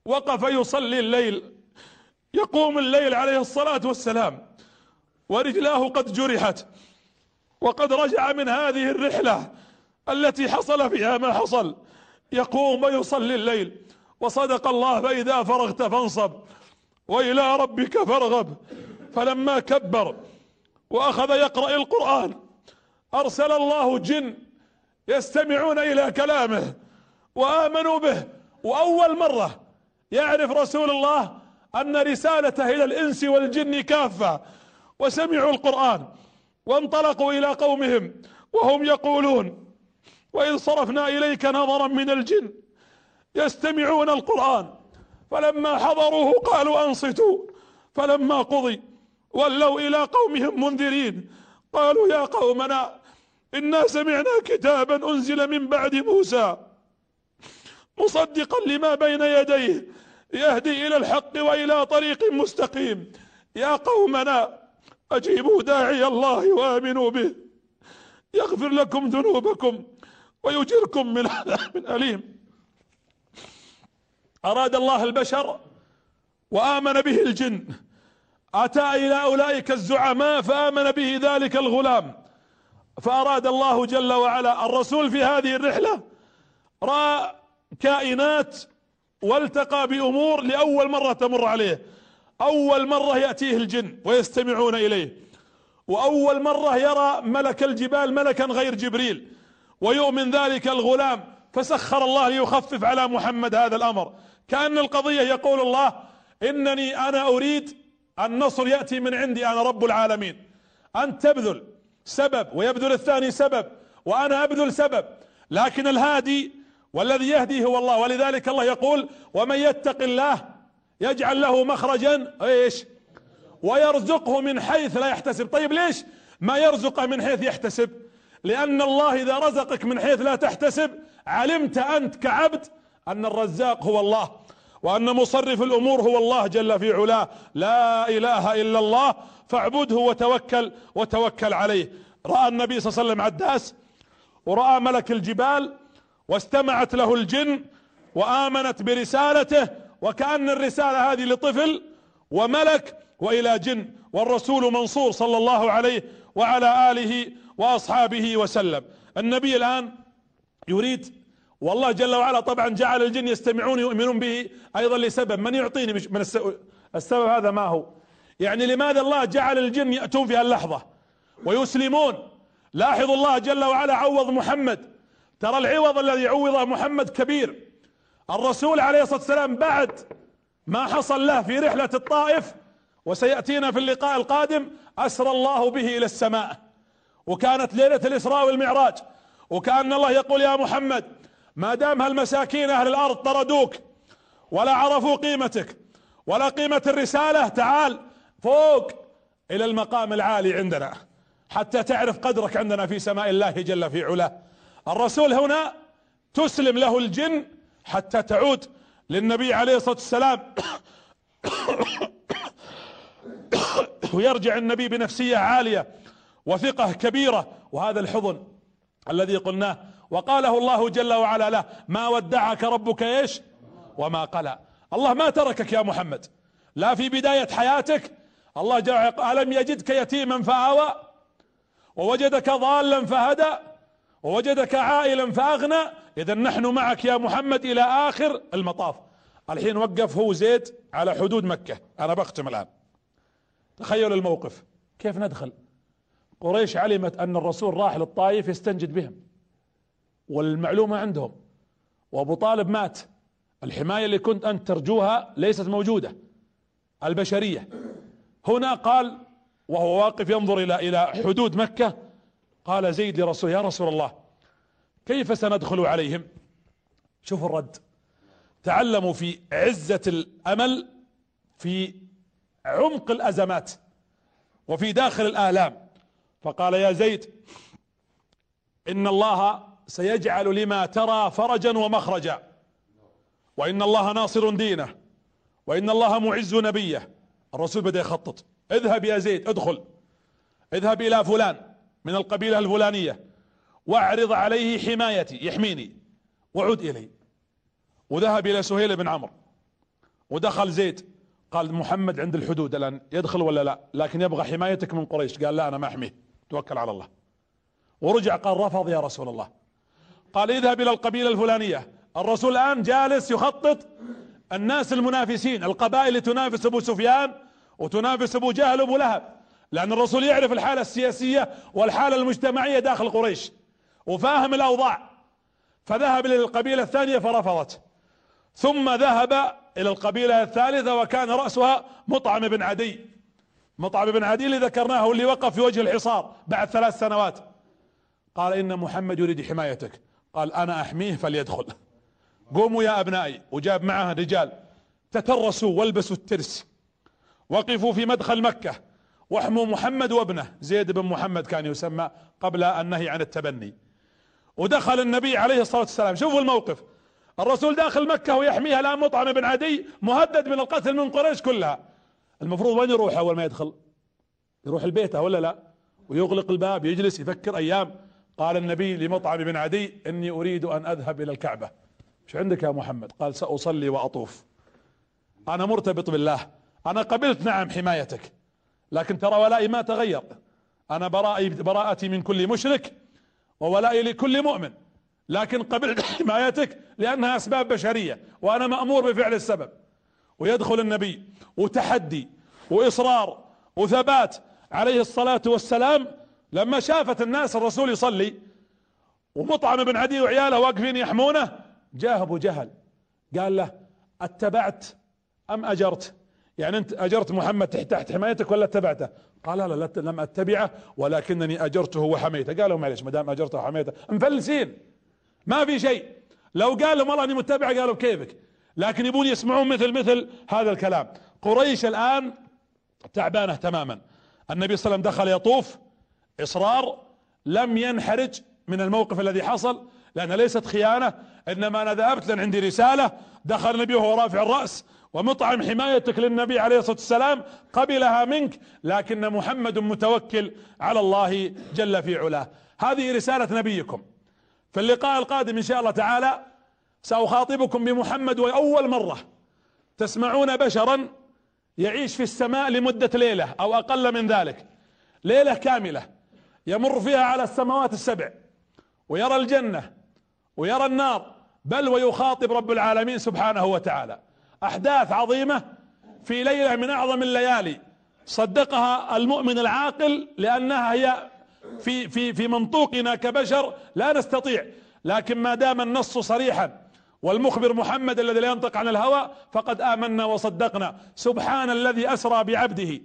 وقف يصلي الليل يقوم الليل عليه الصلاة والسلام ورجلاه قد جرحت وقد رجع من هذه الرحلة التي حصل فيها ما حصل. يقوم ويصلي الليل وصدق الله فإذا فرغت فانصب وإلى ربك فارغب. فلما كبر وأخذ يقرأ القرآن أرسل الله جن يستمعون إلى كلامه وآمنوا به. وأول مرة يعرف رسول الله أن رسالته إلى الإنس والجن كافة وسمعوا القرآن وانطلقوا إلى قومهم وهم يقولون وإذ صرفنا إليك نظرا من الجن يستمعون القرآن فلما حضروه قالوا أنصتوا فلما قضي ولوا إلى قومهم منذرين قالوا يا قومنا إنا سمعنا كتابا أنزل من بعد موسى مصدقا لما بين يديه يهدي إلى الحق وإلى طريق مستقيم. يا قومنا أجيبوا داعي الله وآمنوا به. يغفر لكم ذنوبكم ويجركم من عذاب أليم. أراد الله البشر وآمن به الجن. أتى إلى أولئك الزعماء فآمن به ذلك الغلام. فأراد الله جل وعلا الرسول في هذه الرحلة رأى كائنات والتقى بأمور لأول مرة تمر عليه. أول مرة يأتيه الجن ويستمعون إليه. وأول مرة يرى ملك الجبال ملكا غير جبريل. ويؤمن ذلك الغلام. فسخر الله ليخفف على محمد هذا الأمر. كأن القضية يقول الله إنني أنا أريد النصر يأتي من عندي أنا رب العالمين. انت تبذل سبب ويبذل الثاني سبب وأنا أبذل سبب. لكن الهادي والذي يهدي هو الله. ولذلك الله يقول ومن يتق الله يجعل له مخرجا. إيش؟ ويرزقه من حيث لا يحتسب. طيب ليش ما يرزقه من حيث يحتسب؟ لأن الله إذا رزقك من حيث لا تحتسب علمت أنت كعبد أن الرزاق هو الله وأن مصرف الأمور هو الله جل في علاه. لا إله إلا الله فاعبده وتوكل وتوكل عليه. رأى النبي صلى الله عليه وسلم عداس ورأى ملك الجبال واستمعت له الجن وآمنت برسالته وكأن الرسالة هذه لطفل وملك وإلى جن والرسول منصور صلى الله عليه وعلى آله وأصحابه وسلم. النبي الآن يريد والله جل وعلا طبعا جعل الجن يستمعون يؤمنون به أيضا لسبب. من يعطيني من السبب هذا ما هو؟ يعني لماذا الله جعل الجن يأتون في اللحظة ويسلمون؟ لاحظوا الله جل وعلا عوض محمد ترى العوض الذي عوضه محمد كبير. الرسول عليه الصلاة والسلام بعد ما حصل له في رحلة الطائف وسيأتينا في اللقاء القادم أسرى الله به إلى السماء. وكانت ليلة الإسراء والمعراج. وكأن الله يقول يا محمد ما دام هالمساكين أهل الأرض طردوك ولا عرفوا قيمتك ولا قيمة الرسالة تعال فوق إلى المقام العالي عندنا حتى تعرف قدرك عندنا في سماء الله جل في علاه. الرسول هنا تسلم له الجن حتى تعود للنبي عليه الصلاة والسلام. *coughs* ويرجع النبي بنفسية عالية وثقة كبيرة. وهذا الحضن الذي قلناه. وقاله الله جل وعلا له ما ودعك ربك إيش؟ وما قلى. الله ما تركك يا محمد. لا في بداية حياتك. الله جل ألم يجدك يتيما فآوى؟ ووجدك ضالا فهدى؟ ووجدك عائلا فأغنى إذا نحن معك يا محمد إلى آخر المطاف. الحين وقف هو زيد على حدود مكة. أنا بختم الآن. تخيل الموقف. كيف ندخل؟ قريش علمت أن الرسول راح للطائف يستنجد بهم. والمعلومة عندهم. وأبو طالب مات. الحماية اللي كنت أنت ترجوها ليست موجودة. البشرية. هنا قال وهو واقف ينظر إلى إلى حدود مكة قال زيد لرسول يا رسول الله كيف سندخل عليهم؟ شوفوا الرد. تعلموا في عزة الأمل في عمق الأزمات وفي داخل الآلام. فقال يا زيد إن الله سيجعل لما ترى فرجا ومخرجا وإن الله ناصر دينه وإن الله معز نبيه. الرسول بدأ يخطط اذهب يا زيد ادخل اذهب إلى فلان. من القبيلة الفلانية وأعرض عليه حمايتي يحميني. وعد إلي. وذهب إلى سهيل بن عمرو. ودخل زيد. قال محمد عند الحدود الآن يدخل ولا لا؟ لكن يبغى حمايتك من قريش. قال لا أنا ما أحميه. توكل على الله. ورجع قال رفض يا رسول الله. قال اذهب إلى القبيلة الفلانية. الرسول الآن جالس يخطط الناس المنافسين القبائل اللي تنافس أبو سفيان وتنافس أبو جهل وأبو لهب. لأن الرسول يعرف الحالة السياسية والحالة المجتمعية داخل قريش وفاهم الأوضاع. فذهب إلى القبيلة الثانية فرفضت. ثم ذهب إلى القبيلة الثالثة وكان رأسها مطعم بن عدي. مطعم بن عدي اللي ذكرناه اللي وقف في وجه الحصار بعد ثلاث سنوات. قال إن محمد يريد حمايتك. قال أنا أحميه فليدخل. قوموا يا أبنائي. وجاب معه رجال. تترسوا والبسوا الترس. وقفوا في مدخل مكة. واحموا محمد وابنه. زيد بن محمد كان يسمى قبل النهي عن التبني. ودخل النبي عليه الصلاة والسلام. شوفوا الموقف. الرسول داخل مكة ويحميها الان مطعم بن عدي مهدد من القتل من قريش كلها. المفروض وين يروح أول ما يدخل؟ يروح البيت ولا لا؟ ويغلق الباب يجلس يفكر أيام. قال النبي لمطعم بن عدي إني أريد أن أذهب إلى الكعبة. شو عندك يا محمد؟ قال سأصلي وأطوف. أنا مرتبط بالله. أنا قبلت نعم حمايتك. لكن ترى ولائي ما تغير. أنا برائي براءتي من كل مشرك وولائي لكل مؤمن. لكن قبلت *coughs* حمايتك لأنها أسباب بشرية وأنا مأمور بفعل السبب. ويدخل النبي وتحدي وإصرار وثبات عليه الصلاة والسلام لما شافت الناس الرسول يصلي ومطعم بن عدي وعياله واقفين يحمونه جاء أبو جهل. قال له أتبعت أم أجرت؟ يعني أنت أجرت محمد تحت حمايتك ولا اتبعته؟ قال لا لا لم أتبعه ولكنني أجرته وحميته. قالوا معلش ما دام أجرته وحميته. مفلسين. ما في شيء. لو قال لهم والله أني متبع قالوا كيفك لكن يبون يسمعون مثل مثل هذا الكلام. قريش الآن تعبانة تماما. النبي صلى الله عليه وسلم دخل يطوف. إصرار لم ينحرج من الموقف الذي حصل لأنها ليست خيانة إنما أنا ذهبت لأن عندي رسالة. دخل النبي وهو رافع الرأس. ومطعم حمايتك للنبي عليه الصلاة والسلام قبلها منك لكن محمد متوكل على الله جل في علاه. هذه رسالة نبيكم. في اللقاء القادم إن شاء الله تعالى سأخاطبكم بمحمد وأول مرة تسمعون بشرا يعيش في السماء لمدة ليلة أو أقل من ذلك. ليلة كاملة يمر فيها على السماوات السبع ويرى الجنة ويرى النار بل ويخاطب رب العالمين سبحانه وتعالى. أحداث عظيمة في ليلة من أعظم الليالي صدقها المؤمن العاقل لأنها هي في في في منطوقنا كبشر لا نستطيع لكن ما دام النص صريحا والمخبر محمد الذي لا ينطق عن الهوى فقد آمنا وصدقنا. سبحان الذي أسرى بعبده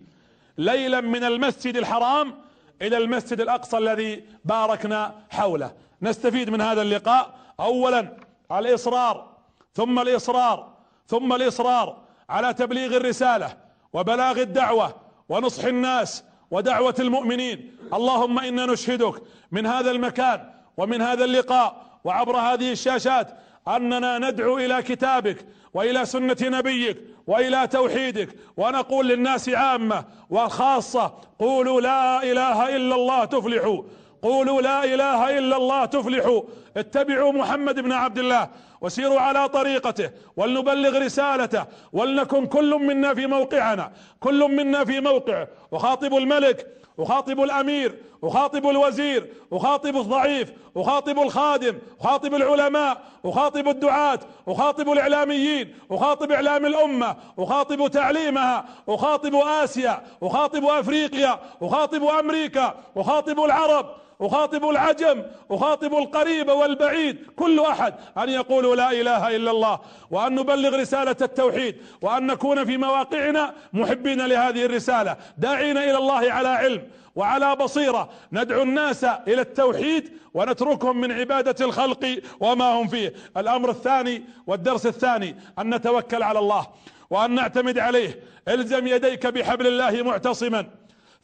ليلا من المسجد الحرام إلى المسجد الأقصى الذي باركنا حوله. نستفيد من هذا اللقاء. اولا الإصرار ثم الإصرار ثم الإصرار على تبليغ الرسالة وبلاغ الدعوة ونصح الناس ودعوة المؤمنين. اللهم إنا نشهدك من هذا المكان ومن هذا اللقاء وعبر هذه الشاشات أننا ندعو إلى كتابك وإلى سنة نبيك وإلى توحيدك ونقول للناس عامة وخاصة قولوا لا إله إلا الله تفلحوا. قولوا لا إله إلا الله تفلحوا. اتبعوا محمد بن عبد الله. وسيروا على طريقته ولنبلغ رسالته ولنكن كل منا في موقعنا كل منا في موقعه. أخاطب الملك أخاطب الأمير أخاطب الوزير أخاطب الضعيف أخاطب الخادم أخاطب العلماء أخاطب الدعاة أخاطب الإعلاميين أخاطب إعلام الأمة أخاطب تعليمها أخاطب آسيا أخاطب أفريقيا أخاطب أمريكا أخاطب العرب. أخاطب العجم أخاطب القريب والبعيد كل أحد أن يقولوا لا إله إلا الله وأن نبلغ رسالة التوحيد وأن نكون في مواقعنا محبين لهذه الرسالة داعين إلى الله على علم وعلى بصيرة ندعو الناس إلى التوحيد ونتركهم من عبادة الخلق وما هم فيه. الأمر الثاني والدرس الثاني أن نتوكل على الله وأن نعتمد عليه. الزم يديك بحبل الله معتصما.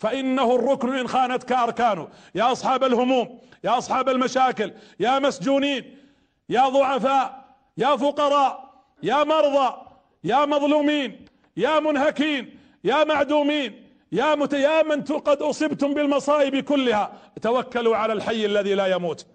فإنه الركن إن خانتك اركانه يا أصحاب الهموم يا أصحاب المشاكل يا مسجونين يا ضعفاء يا فقراء يا مرضى يا مظلومين يا منهكين يا معدومين يا مت يا من قد أصبتم بالمصائب كلها. توكلوا على الحي الذي لا يموت.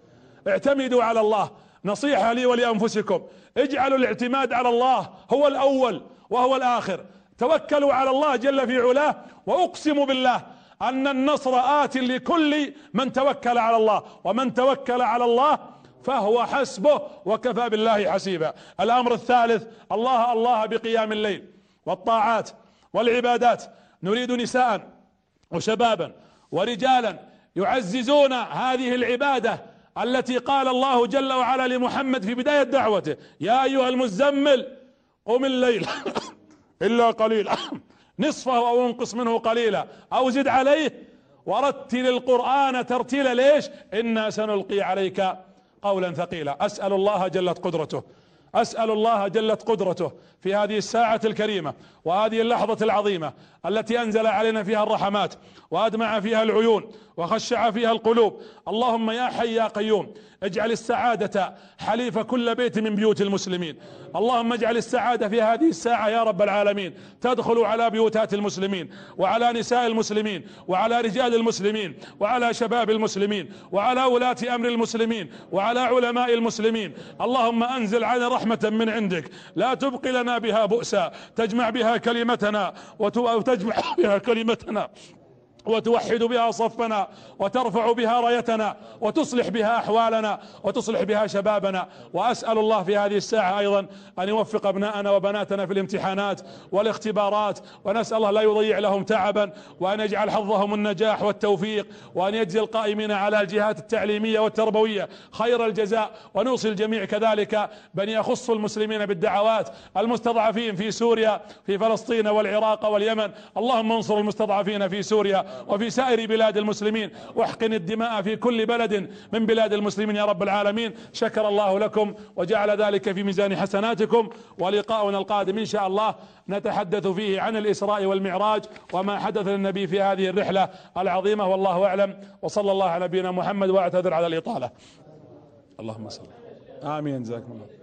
اعتمدوا على الله. نصيحة لي ولأنفسكم. اجعلوا الاعتماد على الله هو الأول وهو الآخر. توكلوا على الله جل في علاه وأقسم بالله. أن النصر آت لكل من توكل على الله ومن توكل على الله فهو حسبه وكفى بالله حسيبا. الأمر الثالث الله الله بقيام الليل والطاعات والعبادات. نريد نساء وشبابا ورجالا يعززون هذه العبادة التي قال الله جل وعلا لمحمد في بداية دعوته يا أيها المزمل قم الليل *laughs* إلا قليلا. نصفه أو أنقص منه قليلا. أو زد عليه. ورتل القرآن ترتيلا ليش؟ إنا سنلقي عليك قولا ثقيلا. أسأل الله جلت قدرته. أسأل الله جلت قدرته في هذه الساعة الكريمة وهذه اللحظة العظيمة التي أنزل علينا فيها الرحمات وأدمع فيها العيون وخشع فيها القلوب. اللهم يا حي يا قيوم اجعل السعادة حليف كل بيت من بيوت المسلمين. اللهم اجعل السعادة في هذه الساعة يا رب العالمين تدخل على بيوتات المسلمين وعلى نساء المسلمين وعلى رجال المسلمين وعلى شباب المسلمين وعلى ولاة أمر المسلمين وعلى علماء المسلمين. اللهم أنزل على رحمة من عندك. لا تبقي لنا بها بؤسا تجمع بها كلمتنا وتجمع بها كلمتنا. وتوحد بها صفنا وترفع بها رايتنا وتصلح بها أحوالنا وتصلح بها شبابنا. وأسأل الله في هذه الساعة أيضا أن يوفق أبناءنا وبناتنا في الامتحانات والاختبارات. ونسأل الله لا يضيع لهم تعبا وأن يجعل حظهم النجاح والتوفيق وأن يجزي القائمين على الجهات التعليمية والتربوية خير الجزاء. ونوصي الجميع كذلك بأن يخصوا المسلمين بالدعوات المستضعفين في سوريا في فلسطين والعراق واليمن. اللهم انصر المستضعفين في سوريا وفي سائر بلاد المسلمين. واحقن الدماء في كل بلد من بلاد المسلمين يا رب العالمين. شكر الله لكم وجعل ذلك في ميزان حسناتكم. ولقاؤنا القادم إن شاء الله نتحدث فيه عن الإسراء والمعراج وما حدث للنبي في هذه الرحلة العظيمة. والله أعلم. وصلى الله على نبينا محمد وأعتذر على الإطالة. اللهم صل. آمين. جزاكم الله.